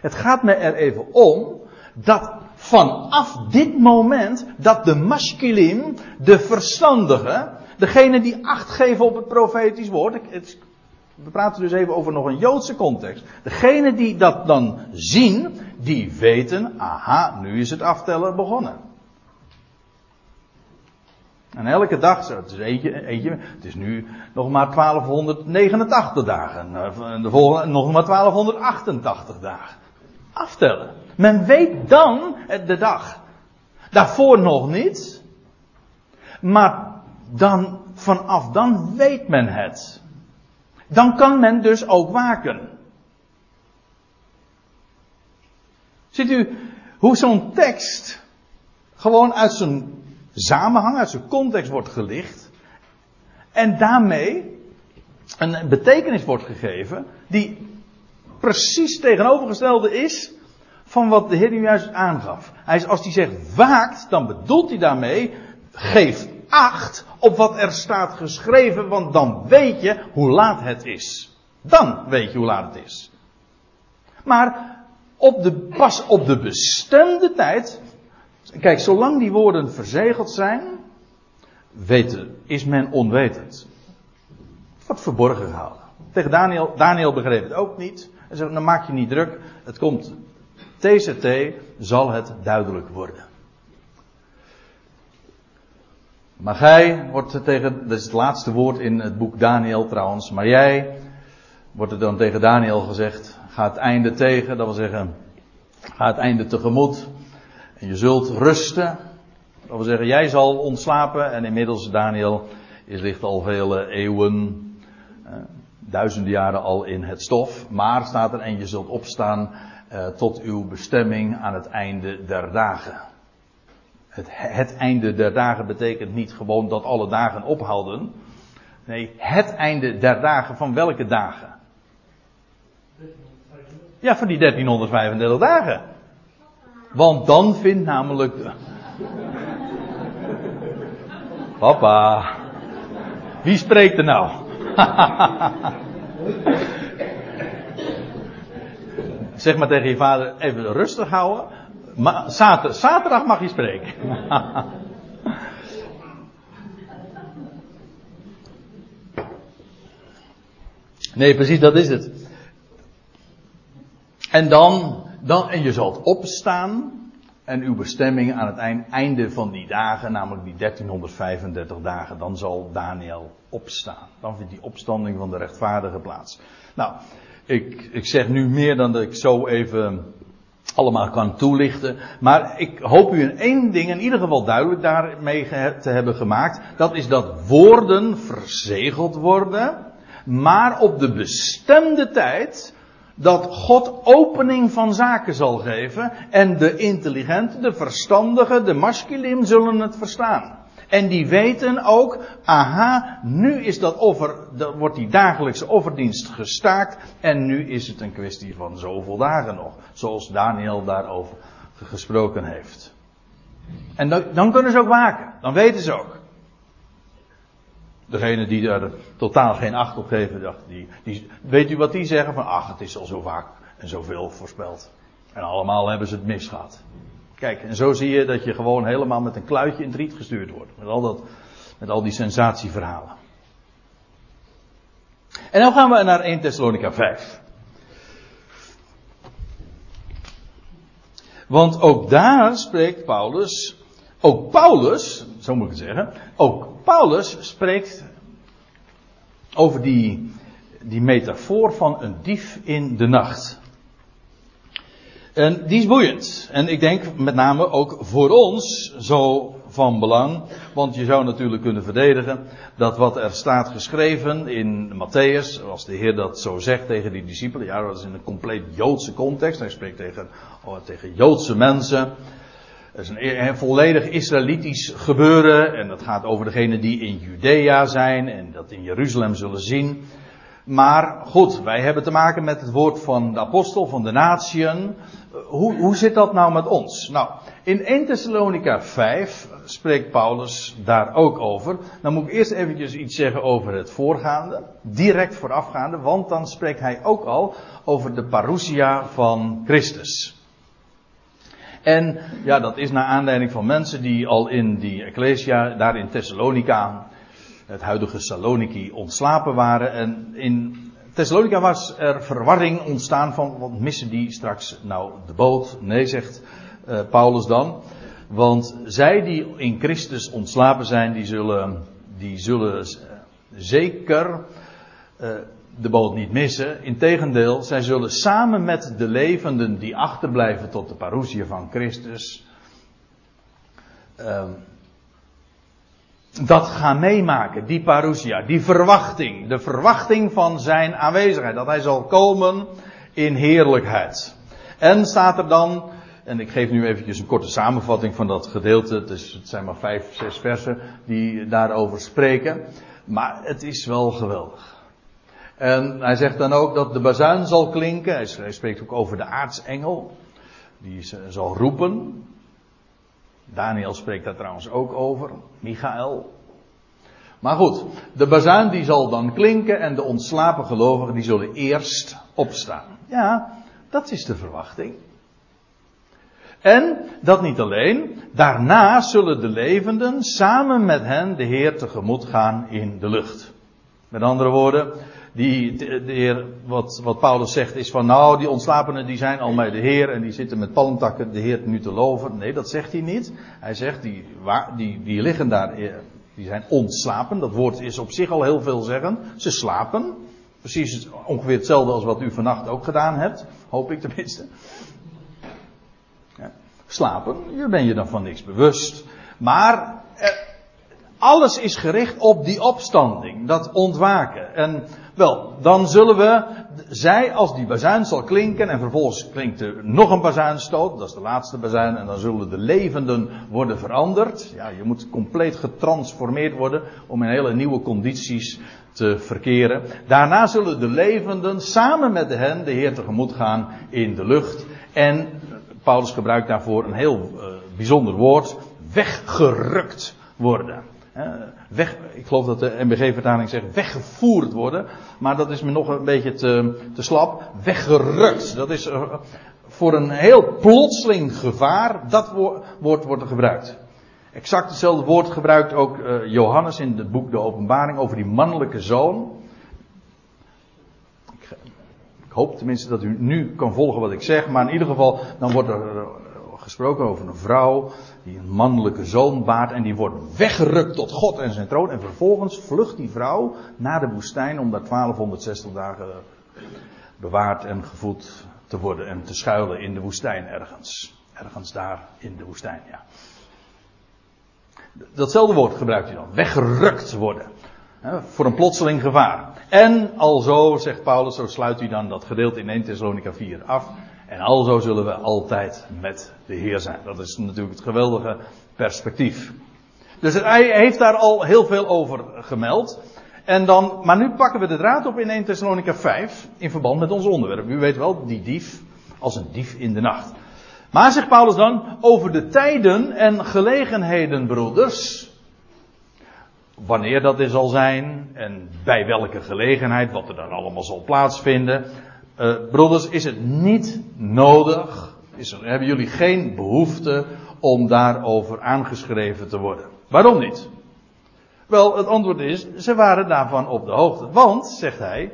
Het gaat me er even om dat vanaf dit moment dat de masculine, de verstandige, degene die acht geven op het profetisch woord, het, we praten dus even over nog een Joodse context. Degene die dat dan zien, die weten, aha, nu is het aftellen begonnen. En elke dag, het is eentje, het is nu nog maar 1289 dagen. En de volgende nog maar 1288 dagen. Aftellen. Men weet dan de dag. Daarvoor nog niet. Maar dan, vanaf dan weet men het. Dan kan men dus ook waken. Ziet u hoe zo'n tekst gewoon uit zijn samenhang, uit zijn context wordt gelicht. En daarmee een betekenis wordt gegeven die precies tegenovergestelde is van wat de Heer nu juist aangaf. Hij, als hij zegt waakt, dan bedoelt hij daarmee geef acht op wat er staat geschreven, want dan weet je hoe laat het is. Dan weet je hoe laat het is. Maar op de, pas op de bestemde tijd Kijk, zolang die woorden verzegeld zijn, weten, is men onwetend. Wat verborgen gehouden. Tegen Daniel, begreep het ook niet. Hij zegt, dan maak je niet druk, het komt. TCT zal het duidelijk worden. Maar gij wordt tegen, dat is het laatste woord in het boek Daniel trouwens, maar jij, wordt er dan tegen Daniel gezegd, ga het einde tegen, dat wil zeggen, ga het einde tegemoet. En je zult rusten. Dat wil zeggen, jij zal ontslapen. En inmiddels, Daniel, is ligt al vele eeuwen, eh, duizenden jaren al in het stof. Maar staat er, en je zult opstaan eh, tot uw bestemming aan het einde der dagen. Het, het einde der dagen betekent niet gewoon dat alle dagen ophouden. Nee, het einde der dagen van welke dagen? Ja, van die 1335 dagen. Want dan vindt namelijk. Papa. Wie spreekt er nou? zeg maar tegen je vader: even rustig houden. Maar zaterdag, zaterdag mag je spreken. nee, precies, dat is het. En dan dan, en je zult opstaan en uw bestemming aan het einde van die dagen, namelijk die 1335 dagen, dan zal Daniel opstaan. Dan vindt die opstanding van de rechtvaardige plaats. Nou, ik, ik zeg nu meer dan dat ik zo even allemaal kan toelichten. Maar ik hoop u in één ding in ieder geval duidelijk daarmee te hebben gemaakt. Dat is dat woorden verzegeld worden. Maar op de bestemde tijd dat God opening van zaken zal geven en de intelligente, de verstandige, de masculine zullen het verstaan. En die weten ook, aha, nu is dat offer, dat wordt die dagelijkse offerdienst gestaakt en nu is het een kwestie van zoveel dagen nog, zoals Daniel daarover gesproken heeft. En dan, dan kunnen ze ook waken, dan weten ze ook. Degene die daar totaal geen acht op geven, dacht, die, die, weet u wat die zeggen? Van ach, het is al zo vaak en zoveel voorspeld. En allemaal hebben ze het misgehad. Kijk, en zo zie je dat je gewoon helemaal met een kluitje in het riet gestuurd wordt. Met al, dat, met al die sensatieverhalen. En dan gaan we naar 1 Thessalonica 5. Want ook daar spreekt Paulus, ook Paulus, zo moet ik het zeggen, ook Paulus spreekt over die, die metafoor van een dief in de nacht. En die is boeiend. En ik denk met name ook voor ons zo van belang. Want je zou natuurlijk kunnen verdedigen dat wat er staat geschreven in Matthäus, als de Heer dat zo zegt tegen die discipelen, ja, dat is in een compleet Joodse context. Hij spreekt tegen, oh, tegen Joodse mensen. Is een, een, volledig Israëlitisch gebeuren. En dat gaat over degenen die in Judea zijn en dat in Jeruzalem zullen zien. Maar goed, wij hebben te maken met het woord van de apostel, van de natieën. Hoe, hoe zit dat nou met ons? Nou, in 1 Thessalonica 5 spreekt Paulus daar ook over. Dan moet ik eerst eventjes iets zeggen over het voorgaande, direct voorafgaande, want dan spreekt hij ook al over de parousia van Christus. En ja, dat is naar aanleiding van mensen die al in die Ecclesia, daar in Thessalonica, het huidige Saloniki, ontslapen waren. En in Thessalonica was er verwarring ontstaan van, wat missen die straks nou de boot? Nee, zegt uh, Paulus dan. Want zij die in Christus ontslapen zijn, die zullen, die zullen zeker uh, de boot niet missen. Integendeel, zij zullen samen met de levenden die achterblijven tot de parousia van Christus. Uh, dat gaan meemaken, die parousia, die verwachting, de verwachting van zijn aanwezigheid, dat hij zal komen in heerlijkheid. En staat er dan, en ik geef nu eventjes een korte samenvatting van dat gedeelte, dus het zijn maar vijf, zes versen die daarover spreken, maar het is wel geweldig. En hij zegt dan ook dat de bazuin zal klinken, hij spreekt ook over de aartsengel, die zal roepen, Daniel spreekt daar trouwens ook over. Michael. Maar goed, de bazuin die zal dan klinken en de ontslapen gelovigen die zullen eerst opstaan. Ja, dat is de verwachting. En dat niet alleen, daarna zullen de levenden samen met hen de Heer tegemoet gaan in de lucht. Met andere woorden, die, de, heer, wat, wat Paulus zegt is van nou, die ontslapenen die zijn al bij de Heer en die zitten met palmtakken de Heer nu te loven. Nee, dat zegt hij niet. Hij zegt, die, die, die liggen daar, eh, die zijn ontslapen. Dat woord is op zich al heel veel zeggen. Ze slapen. Precies ongeveer hetzelfde als wat u vannacht ook gedaan hebt. Hoop ik tenminste. Ja. Slapen, je ben je dan van niks bewust. Maar alles is gericht op die opstanding, dat ontwaken. En wel, dan zullen we, zij als die bazuin zal klinken en vervolgens klinkt er nog een bazuinstoot, dat is de laatste bazuin, en dan zullen de levenden worden veranderd. Ja, je moet compleet getransformeerd worden om in hele nieuwe condities te verkeren. Daarna zullen de levenden samen met hen de Heer tegemoet gaan in de lucht. En Paulus gebruikt daarvoor een heel uh, bijzonder woord, weggerukt worden weg, ik geloof dat de MBG-vertaling zegt weggevoerd worden. Maar dat is me nog een beetje te, te slap. Weggerukt. Dat is eh, voor een heel plotseling gevaar. Dat woord wordt gebruikt. Exact hetzelfde woord gebruikt ook uh, Johannes in het boek De Openbaring over die mannelijke zoon. Ik, ik hoop tenminste dat u nu kan volgen wat ik zeg. Maar in ieder geval, dan wordt er gesproken over een vrouw die een mannelijke zoon baart en die wordt weggerukt tot God en zijn troon. En vervolgens vlucht die vrouw naar de woestijn om daar 1260 dagen bewaard en gevoed te worden en te schuilen in de woestijn ergens. Ergens daar in de woestijn, ja. Datzelfde woord gebruikt hij dan. Weggerukt worden. Hè, voor een plotseling gevaar. En alzo, zegt Paulus, zo sluit hij dan dat gedeelte in 1 Thessalonica 4 af. En alzo zullen we altijd met de Heer zijn. Dat is natuurlijk het geweldige perspectief. Dus hij heeft daar al heel veel over gemeld. En dan, maar nu pakken we de draad op in 1 Thessalonica 5 in verband met ons onderwerp. U weet wel, die dief als een dief in de nacht. Maar zegt Paulus dan over de tijden en gelegenheden, broeders. Wanneer dat er zal zijn en bij welke gelegenheid, wat er dan allemaal zal plaatsvinden. Uh, broeders, is het niet nodig, is er, hebben jullie geen behoefte om daarover aangeschreven te worden? Waarom niet? Wel, het antwoord is, ze waren daarvan op de hoogte. Want, zegt hij,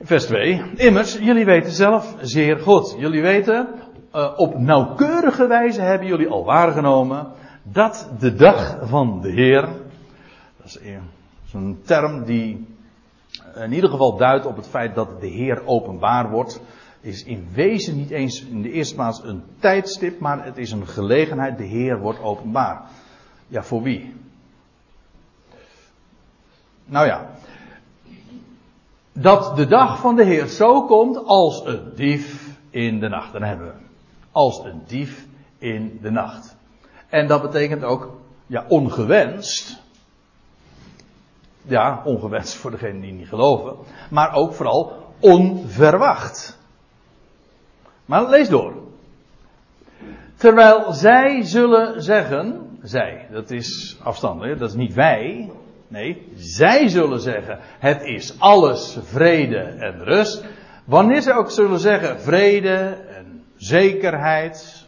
vers 2, immers, jullie weten zelf zeer goed. Jullie weten, uh, op nauwkeurige wijze hebben jullie al waargenomen dat de dag van de Heer, dat is een term die in ieder geval duidt op het feit dat de Heer openbaar wordt, is in wezen niet eens in de eerste plaats een tijdstip, maar het is een gelegenheid. De Heer wordt openbaar. Ja, voor wie? Nou ja, dat de dag van de Heer zo komt als een dief in de nacht. Dan hebben we als een dief in de nacht. En dat betekent ook, ja, ongewenst. Ja, ongewenst voor degenen die niet geloven. Maar ook vooral onverwacht. Maar lees door. Terwijl zij zullen zeggen, zij, dat is afstandelijk, dat is niet wij. Nee, zij zullen zeggen, het is alles vrede en rust. Wanneer ze ook zullen zeggen vrede en zekerheid.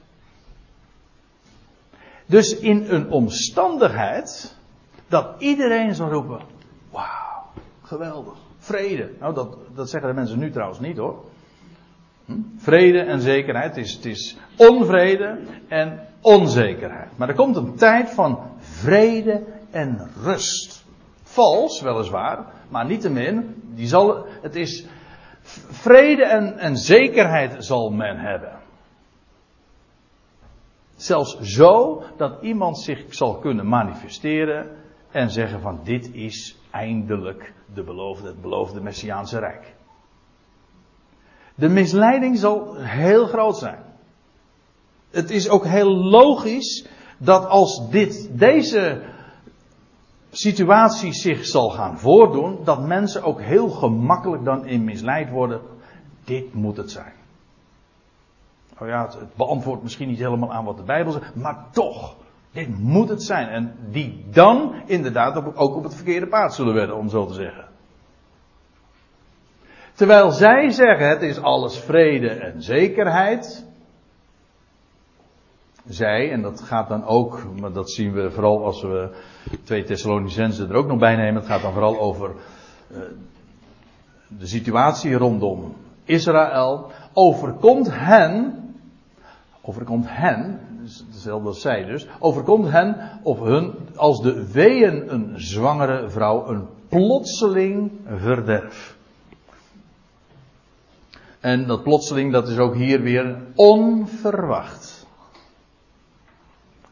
Dus in een omstandigheid dat iedereen zal roepen, geweldig, vrede. Nou, dat, dat zeggen de mensen nu trouwens niet hoor. Hm? Vrede en zekerheid, het is, het is onvrede en onzekerheid. Maar er komt een tijd van vrede en rust. Vals, weliswaar, maar niettemin, die zal, het is vrede en, en zekerheid zal men hebben. Zelfs zo dat iemand zich zal kunnen manifesteren en zeggen van dit is eindelijk de beloofde, het beloofde Messiaanse Rijk. De misleiding zal heel groot zijn. Het is ook heel logisch dat als dit, deze situatie zich zal gaan voordoen, dat mensen ook heel gemakkelijk dan in misleid worden. Dit moet het zijn. Oh ja, het, beantwoordt misschien niet helemaal aan wat de Bijbel zegt, maar toch, dit moet het zijn. En die dan inderdaad ook op het verkeerde paard zullen werden, om zo te zeggen. Terwijl zij zeggen het is alles vrede en zekerheid. Zij, en dat gaat dan ook, maar dat zien we vooral als we twee Thessalonicenzen er ook nog bij nemen. Het gaat dan vooral over uh, de situatie rondom Israël. Overkomt hen, overkomt hen, dus hetzelfde als zij dus, overkomt hen of hun als de weeën een zwangere vrouw een plotseling verderf. En dat plotseling, dat is ook hier weer onverwacht.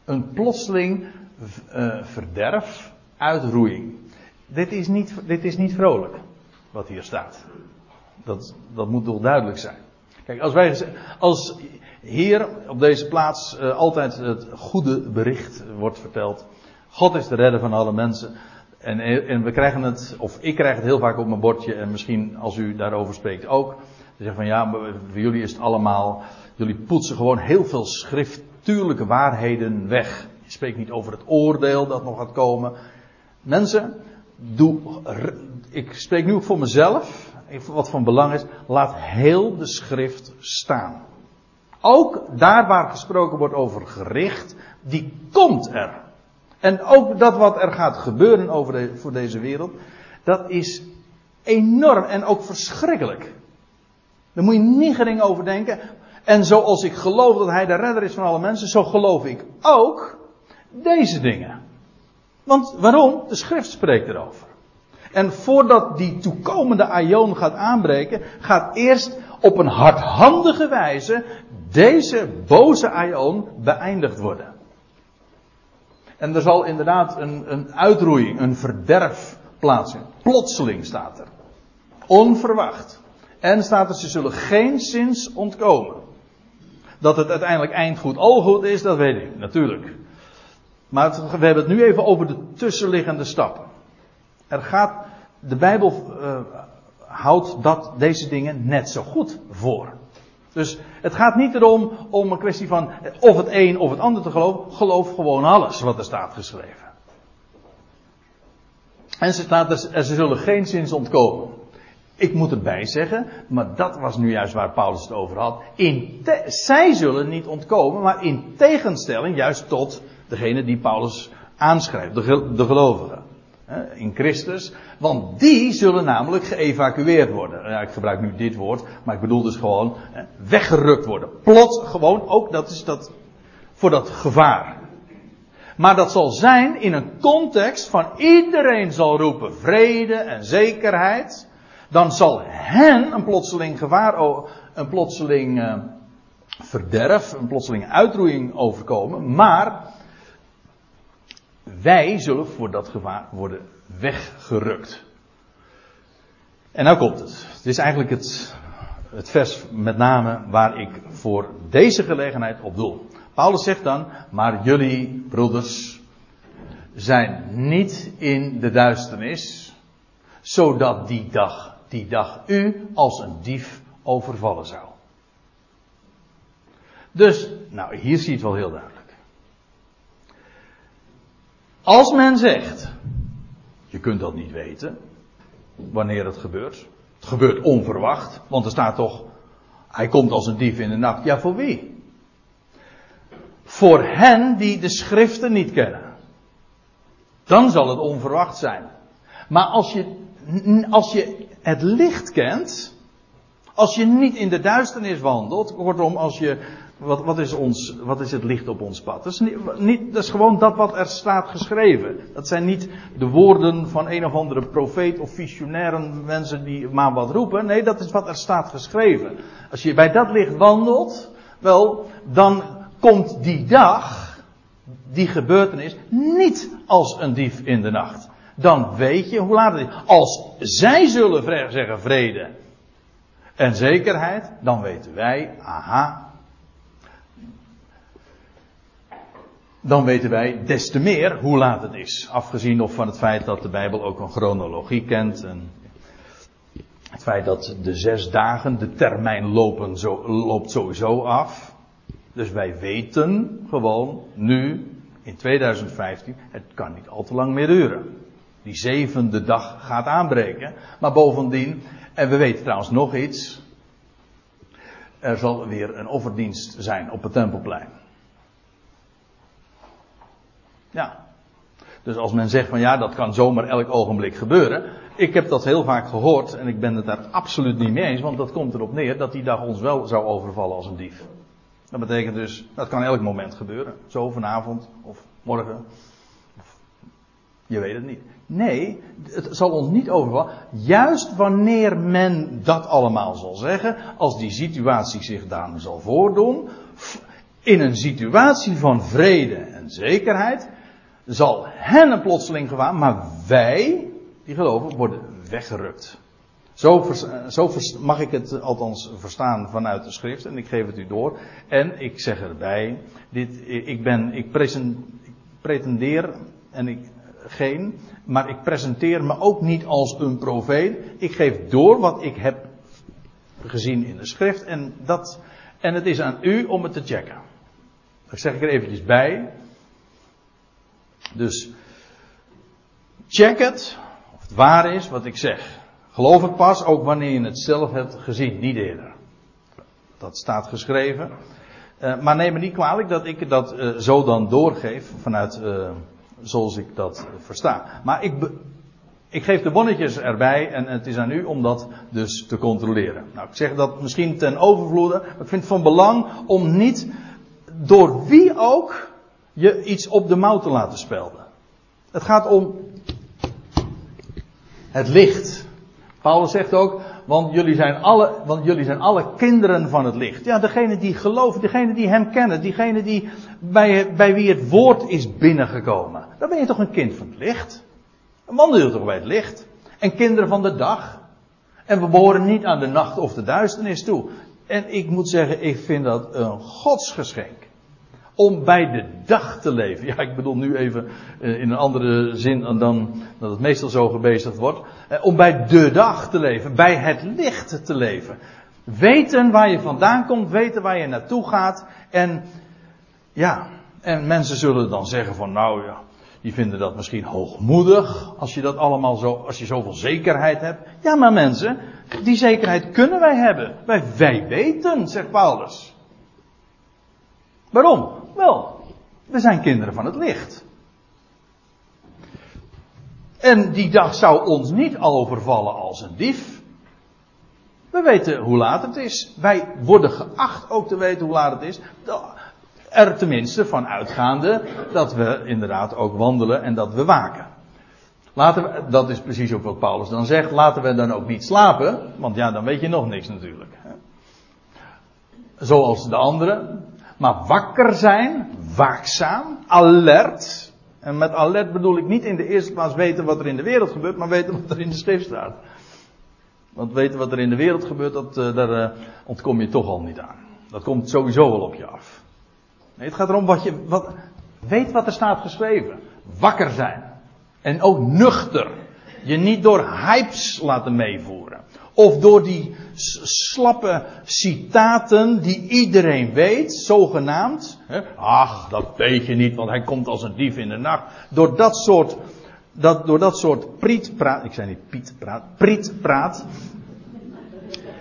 Een plotseling uh, verderf, uitroeiing. Dit is, niet, dit is niet vrolijk, wat hier staat. Dat, dat moet toch duidelijk zijn. Kijk, als wij, als hier op deze plaats uh, altijd het goede bericht wordt verteld. God is de redder van alle mensen. En, en we krijgen het, of ik krijg het heel vaak op mijn bordje, en misschien als u daarover spreekt ook. Ze zeggen van ja, voor jullie is het allemaal, jullie poetsen gewoon heel veel schriftuurlijke waarheden weg. Je spreekt niet over het oordeel dat nog gaat komen. Mensen, doe, ik spreek nu ook voor mezelf, wat van belang is, laat heel de schrift staan. Ook daar waar gesproken wordt over gericht, die komt er. En ook dat wat er gaat gebeuren over de, voor deze wereld, dat is enorm en ook verschrikkelijk. Daar moet je niet gering over denken. En zoals ik geloof dat hij de redder is van alle mensen, zo geloof ik ook deze dingen. Want waarom? De schrift spreekt erover. En voordat die toekomende aion gaat aanbreken, gaat eerst op een hardhandige wijze deze boze aion beëindigd worden. En er zal inderdaad een, een uitroeiing, een verderf plaatsvinden. Plotseling staat er. Onverwacht. En staat er, ze zullen geen zins ontkomen. Dat het uiteindelijk eindgoed al goed is, dat weet ik, natuurlijk. Maar we hebben het nu even over de tussenliggende stappen. Er gaat, de Bijbel uh, houdt dat, deze dingen net zo goed voor. Dus het gaat niet erom om een kwestie van of het een of het ander te geloven. Geloof gewoon alles wat er staat geschreven. En ze, staat er, ze zullen geen zins ontkomen. Ik moet erbij zeggen, maar dat was nu juist waar Paulus het over had. In zij zullen niet ontkomen, maar in tegenstelling juist tot degene die Paulus aanschrijft, de, de gelovigen. In Christus. Want die zullen namelijk geëvacueerd worden. Ja, ik gebruik nu dit woord, maar ik bedoel dus gewoon weggerukt worden. Plot, gewoon ook, dat is dat, voor dat gevaar. Maar dat zal zijn in een context van iedereen zal roepen vrede en zekerheid. dan zal hen een plotseling gevaar, een plotseling uh, verderf, een plotseling uitroeiing overkomen. Maar wij zullen voor dat gevaar worden weggerukt. En nou komt het. Het is eigenlijk het, het vers met name waar ik voor deze gelegenheid op doel. Paulus zegt dan, maar jullie broeders zijn niet in de duisternis, zodat die dag, die dag u als een dief overvallen zou. Dus, nou hier zie je het wel heel duidelijk. Als men zegt, je kunt dat niet weten, wanneer het gebeurt. Het gebeurt onverwacht, want er staat toch, hij komt als een dief in de nacht. Ja, voor wie? Voor hen die de schriften niet kennen. Dan zal het onverwacht zijn. Maar als je, als je het licht kent, als je niet in de duisternis wandelt, kortom, als je, wat, wat, is ons, wat is het licht op ons pad? Dat is, niet, niet, dat is gewoon dat wat er staat geschreven. Dat zijn niet de woorden van een of andere profeet of visionaire mensen die maar wat roepen. Nee, dat is wat er staat geschreven. Als je bij dat licht wandelt, wel, dan komt die dag, die gebeurtenis, niet als een dief in de nacht. Dan weet je hoe laat het is. Als zij zullen zeggen vrede en zekerheid, dan weten wij, aha. Dan weten wij des te meer hoe laat het is. Afgezien nog van het feit dat de Bijbel ook een chronologie kent. En het feit dat de zes dagen, de termijn lopen, zo, loopt sowieso af. Dus wij weten gewoon nu, in 2015, het kan niet al te lang meer duren. Die zevende dag gaat aanbreken. Maar bovendien, en we weten trouwens nog iets. Er zal weer een offerdienst zijn op het Tempelplein. Ja. Dus als men zegt van ja, dat kan zomaar elk ogenblik gebeuren. Ik heb dat heel vaak gehoord en ik ben het daar absoluut niet mee eens, want dat komt erop neer dat die dag ons wel zou overvallen als een dief. Dat betekent dus, dat kan elk moment gebeuren. Zo vanavond of morgen. Je weet het niet. Nee, het zal ons niet overvallen. Juist wanneer men dat allemaal zal zeggen, als die situatie zich dan zal voordoen, in een situatie van vrede en zekerheid, zal hen een plotseling gevaar, maar wij, die geloven, worden weggerukt. Zo, zo, mag ik het althans verstaan vanuit de schrift en ik geef het u door. En ik zeg erbij, dit, ik, ben, ik, pretendeer en ik geen, maar ik presenteer me ook niet als een profeet. Ik geef door wat ik heb gezien in de schrift en, dat, en het is aan u om het te checken. Dat zeg ik er eventjes bij. Dus check het, of het waar is wat ik zeg. Geloof het pas ook wanneer je het zelf hebt gezien, niet eerder. Dat staat geschreven. Uh, maar neem me niet kwalijk dat ik dat uh, zo dan doorgeef vanuit uh, zoals ik dat versta. Maar ik, ik geef de bonnetjes erbij en het is aan u om dat dus te controleren. Nou, ik zeg dat misschien ten overvloede, maar ik vind het van belang om niet door wie ook je iets op de mouw te laten spelden. Het gaat om het licht. Paulus zegt ook, want jullie zijn alle, want jullie zijn alle kinderen van het licht. Ja, degene die geloven, degene die hem kennen, diegene die bij, bij wie het woord is binnengekomen. Dan ben je toch een kind van het licht? Dan wandel je toch bij het licht? En kinderen van de dag. En we behoren niet aan de nacht of de duisternis toe. En ik moet zeggen, ik vind dat een godsgeschenk om bij de dag te leven. Ja, ik bedoel nu even eh, in een andere zin dan dat het meestal zo gebezigd wordt. Eh, om bij de dag te leven, bij het licht te leven. Weten waar je vandaan komt, weten waar je naartoe gaat. En ja, en mensen zullen dan zeggen van nou ja, die vinden dat misschien hoogmoedig als je dat allemaal zo, als je zoveel zekerheid hebt. Ja, maar mensen, die zekerheid kunnen wij hebben. Wij, wij weten, zegt Paulus. Waarom? Wel, we zijn kinderen van het licht. En die dag zou ons niet overvallen als een dief. We weten hoe laat het is. Wij worden geacht ook te weten hoe laat het is. Er tenminste van uitgaande dat we inderdaad ook wandelen en dat we waken. Laten we, dat is precies ook wat Paulus dan zegt. Laten we dan ook niet slapen, want ja, dan weet je nog niks natuurlijk. Zoals de anderen. Maar wakker zijn, waakzaam, alert. En met alert bedoel ik niet in de eerste plaats weten wat er in de wereld gebeurt, maar weten wat er in de schrift staat. Want weten wat er in de wereld gebeurt, dat, uh, daar uh, ontkom je toch al niet aan. Dat komt sowieso wel op je af. Nee, het gaat erom wat je, wat, weet wat er staat geschreven. Wakker zijn. En ook nuchter. Je niet door hypes laten meevoeren. Of door die slappe citaten die iedereen weet, zogenaamd. Ach, dat weet je niet, want hij komt als een dief in de nacht. Door dat soort, dat, door dat soort prietpraat, ik zei niet pietpraat, prietpraat,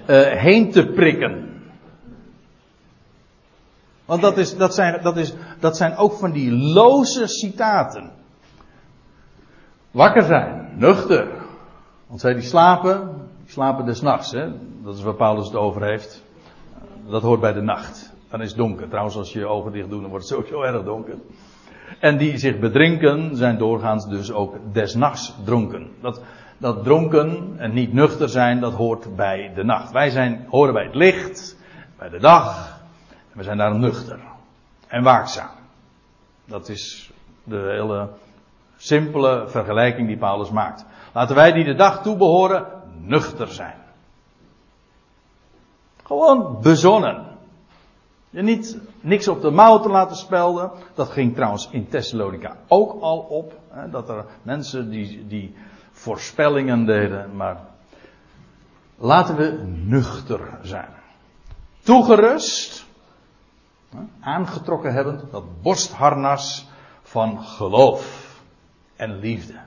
uh, heen te prikken. Want dat, is, dat, zijn, dat, is, dat zijn ook van die loze citaten. Wakker zijn, nuchter. Want zij die slapen, slapen des nachts. Hè? Dat is waar Paulus het over heeft. Dat hoort bij de nacht. Dan is het donker. Trouwens, als je je ogen dicht doet, dan wordt het sowieso erg donker. En die zich bedrinken, zijn doorgaans dus ook des nachts dronken. Dat, dat dronken en niet nuchter zijn, dat hoort bij de nacht. Wij zijn, horen bij het licht, bij de dag. We zijn daarom nuchter. En waakzaam. Dat is de hele simpele vergelijking die Paulus maakt. Laten wij die de dag toebehoren nuchter zijn. Gewoon bezonnen. Je niet niks op de mouw te laten spelden. Dat ging trouwens in Thessalonica ook al op. Hè, dat er mensen die, die voorspellingen deden. Maar laten we nuchter zijn. Toegerust. Aangetrokken hebben dat borstharnas van geloof en liefde.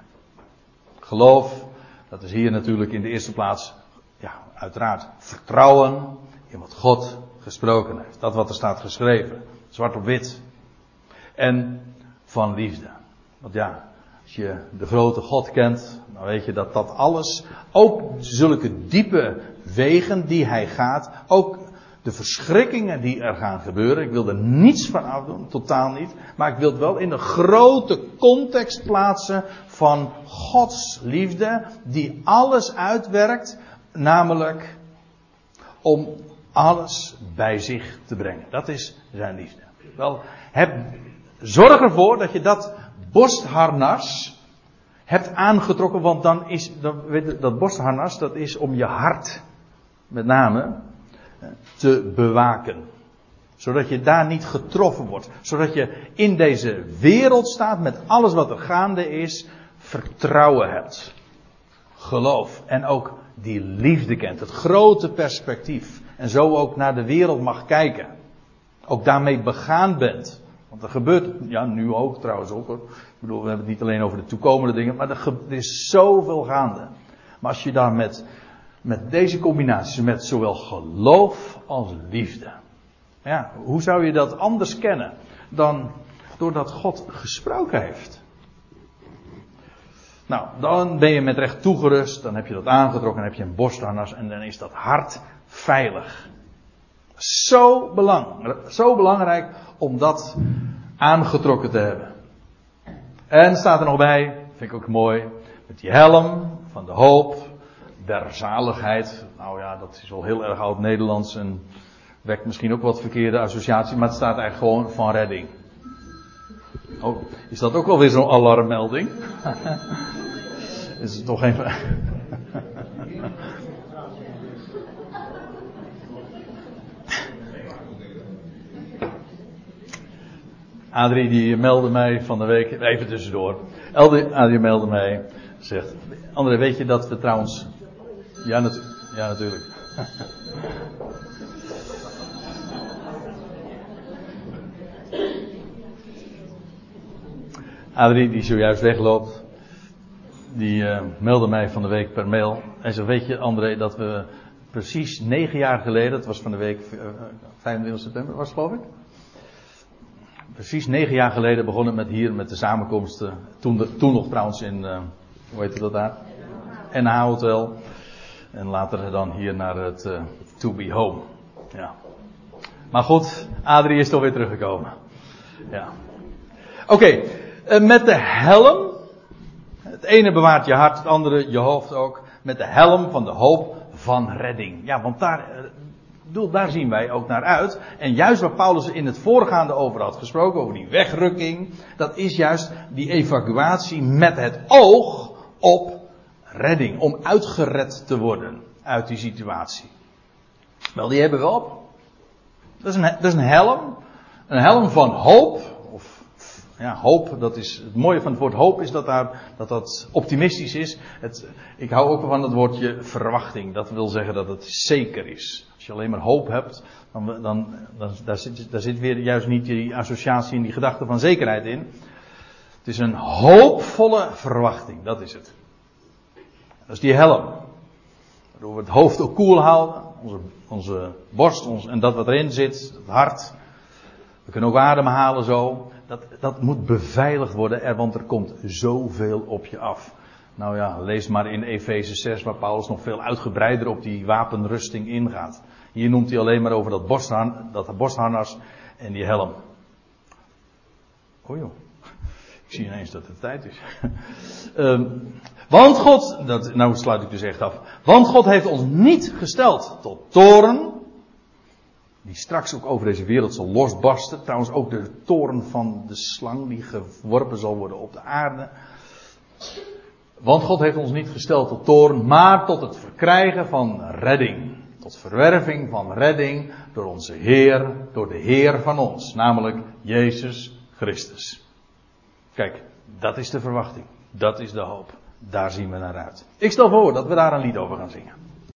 Geloof, dat is hier natuurlijk in de eerste plaats, ja, uiteraard vertrouwen in wat God gesproken heeft. Dat wat er staat geschreven, zwart op wit. En van liefde. Want ja, als je de grote God kent, dan weet je dat dat alles, ook zulke diepe wegen die hij gaat, ook de verschrikkingen die er gaan gebeuren. Ik wil er niets van afdoen, totaal niet. Maar ik wil het wel in de grote context plaatsen van Gods liefde, die alles uitwerkt, namelijk om alles bij zich te brengen. Dat is zijn liefde. Wel, heb, zorg ervoor dat je dat borstharnas hebt aangetrokken, want dan is dat, dat borstharnas, dat is om je hart, met name, te bewaken. Zodat je daar niet getroffen wordt. Zodat je in deze wereld staat met alles wat er gaande is, vertrouwen hebt. Geloof. En ook die liefde kent. Het grote perspectief. En zo ook naar de wereld mag kijken. Ook daarmee begaan bent. Want er gebeurt, ja nu ook trouwens ook hoor. Ik bedoel, we hebben het niet alleen over de toekomende dingen, maar er, is zoveel gaande. Maar als je daar met met deze combinatie, met zowel geloof als liefde. Ja, hoe zou je dat anders kennen dan doordat God gesproken heeft? Nou, dan ben je met recht toegerust, dan heb je dat aangetrokken, dan heb je een borstharnas en dan is dat hart veilig. Zo, belang, zo belangrijk om dat aangetrokken te hebben. En staat er nog bij, vind ik ook mooi, met die helm van de hoop der zaligheid. Nou ja, dat is wel heel erg oud Nederlands en wekt misschien ook wat verkeerde associatie, maar het staat eigenlijk gewoon van redding. Oh, is dat ook wel weer zo'n alarmmelding? is het toch even. Adrie die meldde mij van de week, even tussendoor. Adrie meldde mij, zegt, André weet je dat we trouwens ja, natu ja natuurlijk. Adrie, die zojuist wegloopt, die uh, meldde mij van de week per mail. En zo weet je, André, dat we precies negen jaar geleden, het was van de week uh, eh, 25 september, was geloof ik? Precies negen jaar geleden begonnen met hier met de samenkomsten. Toen, toen nog trouwens in, uh, hoe heet dat daar? NH Hotel. En later dan hier naar het To Be Home. Ja. Maar goed, Adrie is toch weer teruggekomen. Ja. Oké, met de helm. Het ene bewaart je hart, het andere je hoofd ook. Met de helm van de hoop van redding. Ja, want daar, eh, bedoel, daar zien wij ook naar uit. En juist waar Paulus in het voorgaande over had gesproken, over die wegrukking, dat is juist die evacuatie met het oog op redding. Om uitgered te worden uit die situatie. Wel, die hebben we op. Dat is een, dat is een helm. Een helm van hoop. Ja, hoop, dat is het mooie van het woord hoop is dat daar, dat, dat optimistisch is. Het, ik hou ook van het woordje verwachting. Dat wil zeggen dat het zeker is. Als je alleen maar hoop hebt, dan, dan, dan daar, zit, daar zit weer juist niet die associatie en die gedachte van zekerheid in. Het is een hoopvolle verwachting, dat is het. Dat is die helm. Waardoor we het hoofd ook koel houden, onze, onze borst ons, en dat wat erin zit, het hart. We kunnen ook ademhalen zo. Dat, dat moet beveiligd worden, want er komt zoveel op je af. Nou ja, lees maar in Efeze 6, waar Paulus nog veel uitgebreider op die wapenrusting ingaat. Hier noemt hij alleen maar over dat, borsthan, dat borstharnas en die helm. Joh. Ik zie ineens dat het tijd is. um, want God, dat, nou sluit ik dus echt af. Want God heeft ons niet gesteld tot toren. Die straks ook over deze wereld zal losbarsten. Trouwens ook de toren van de slang die geworpen zal worden op de aarde. Want God heeft ons niet gesteld tot toren, maar tot het verkrijgen van redding. Tot verwerving van redding door onze Heer, door de Heer van ons, namelijk Jezus Christus. Kijk, dat is de verwachting. Dat is de hoop. Daar zien we naar uit. Ik stel voor dat we daar een lied over gaan zingen.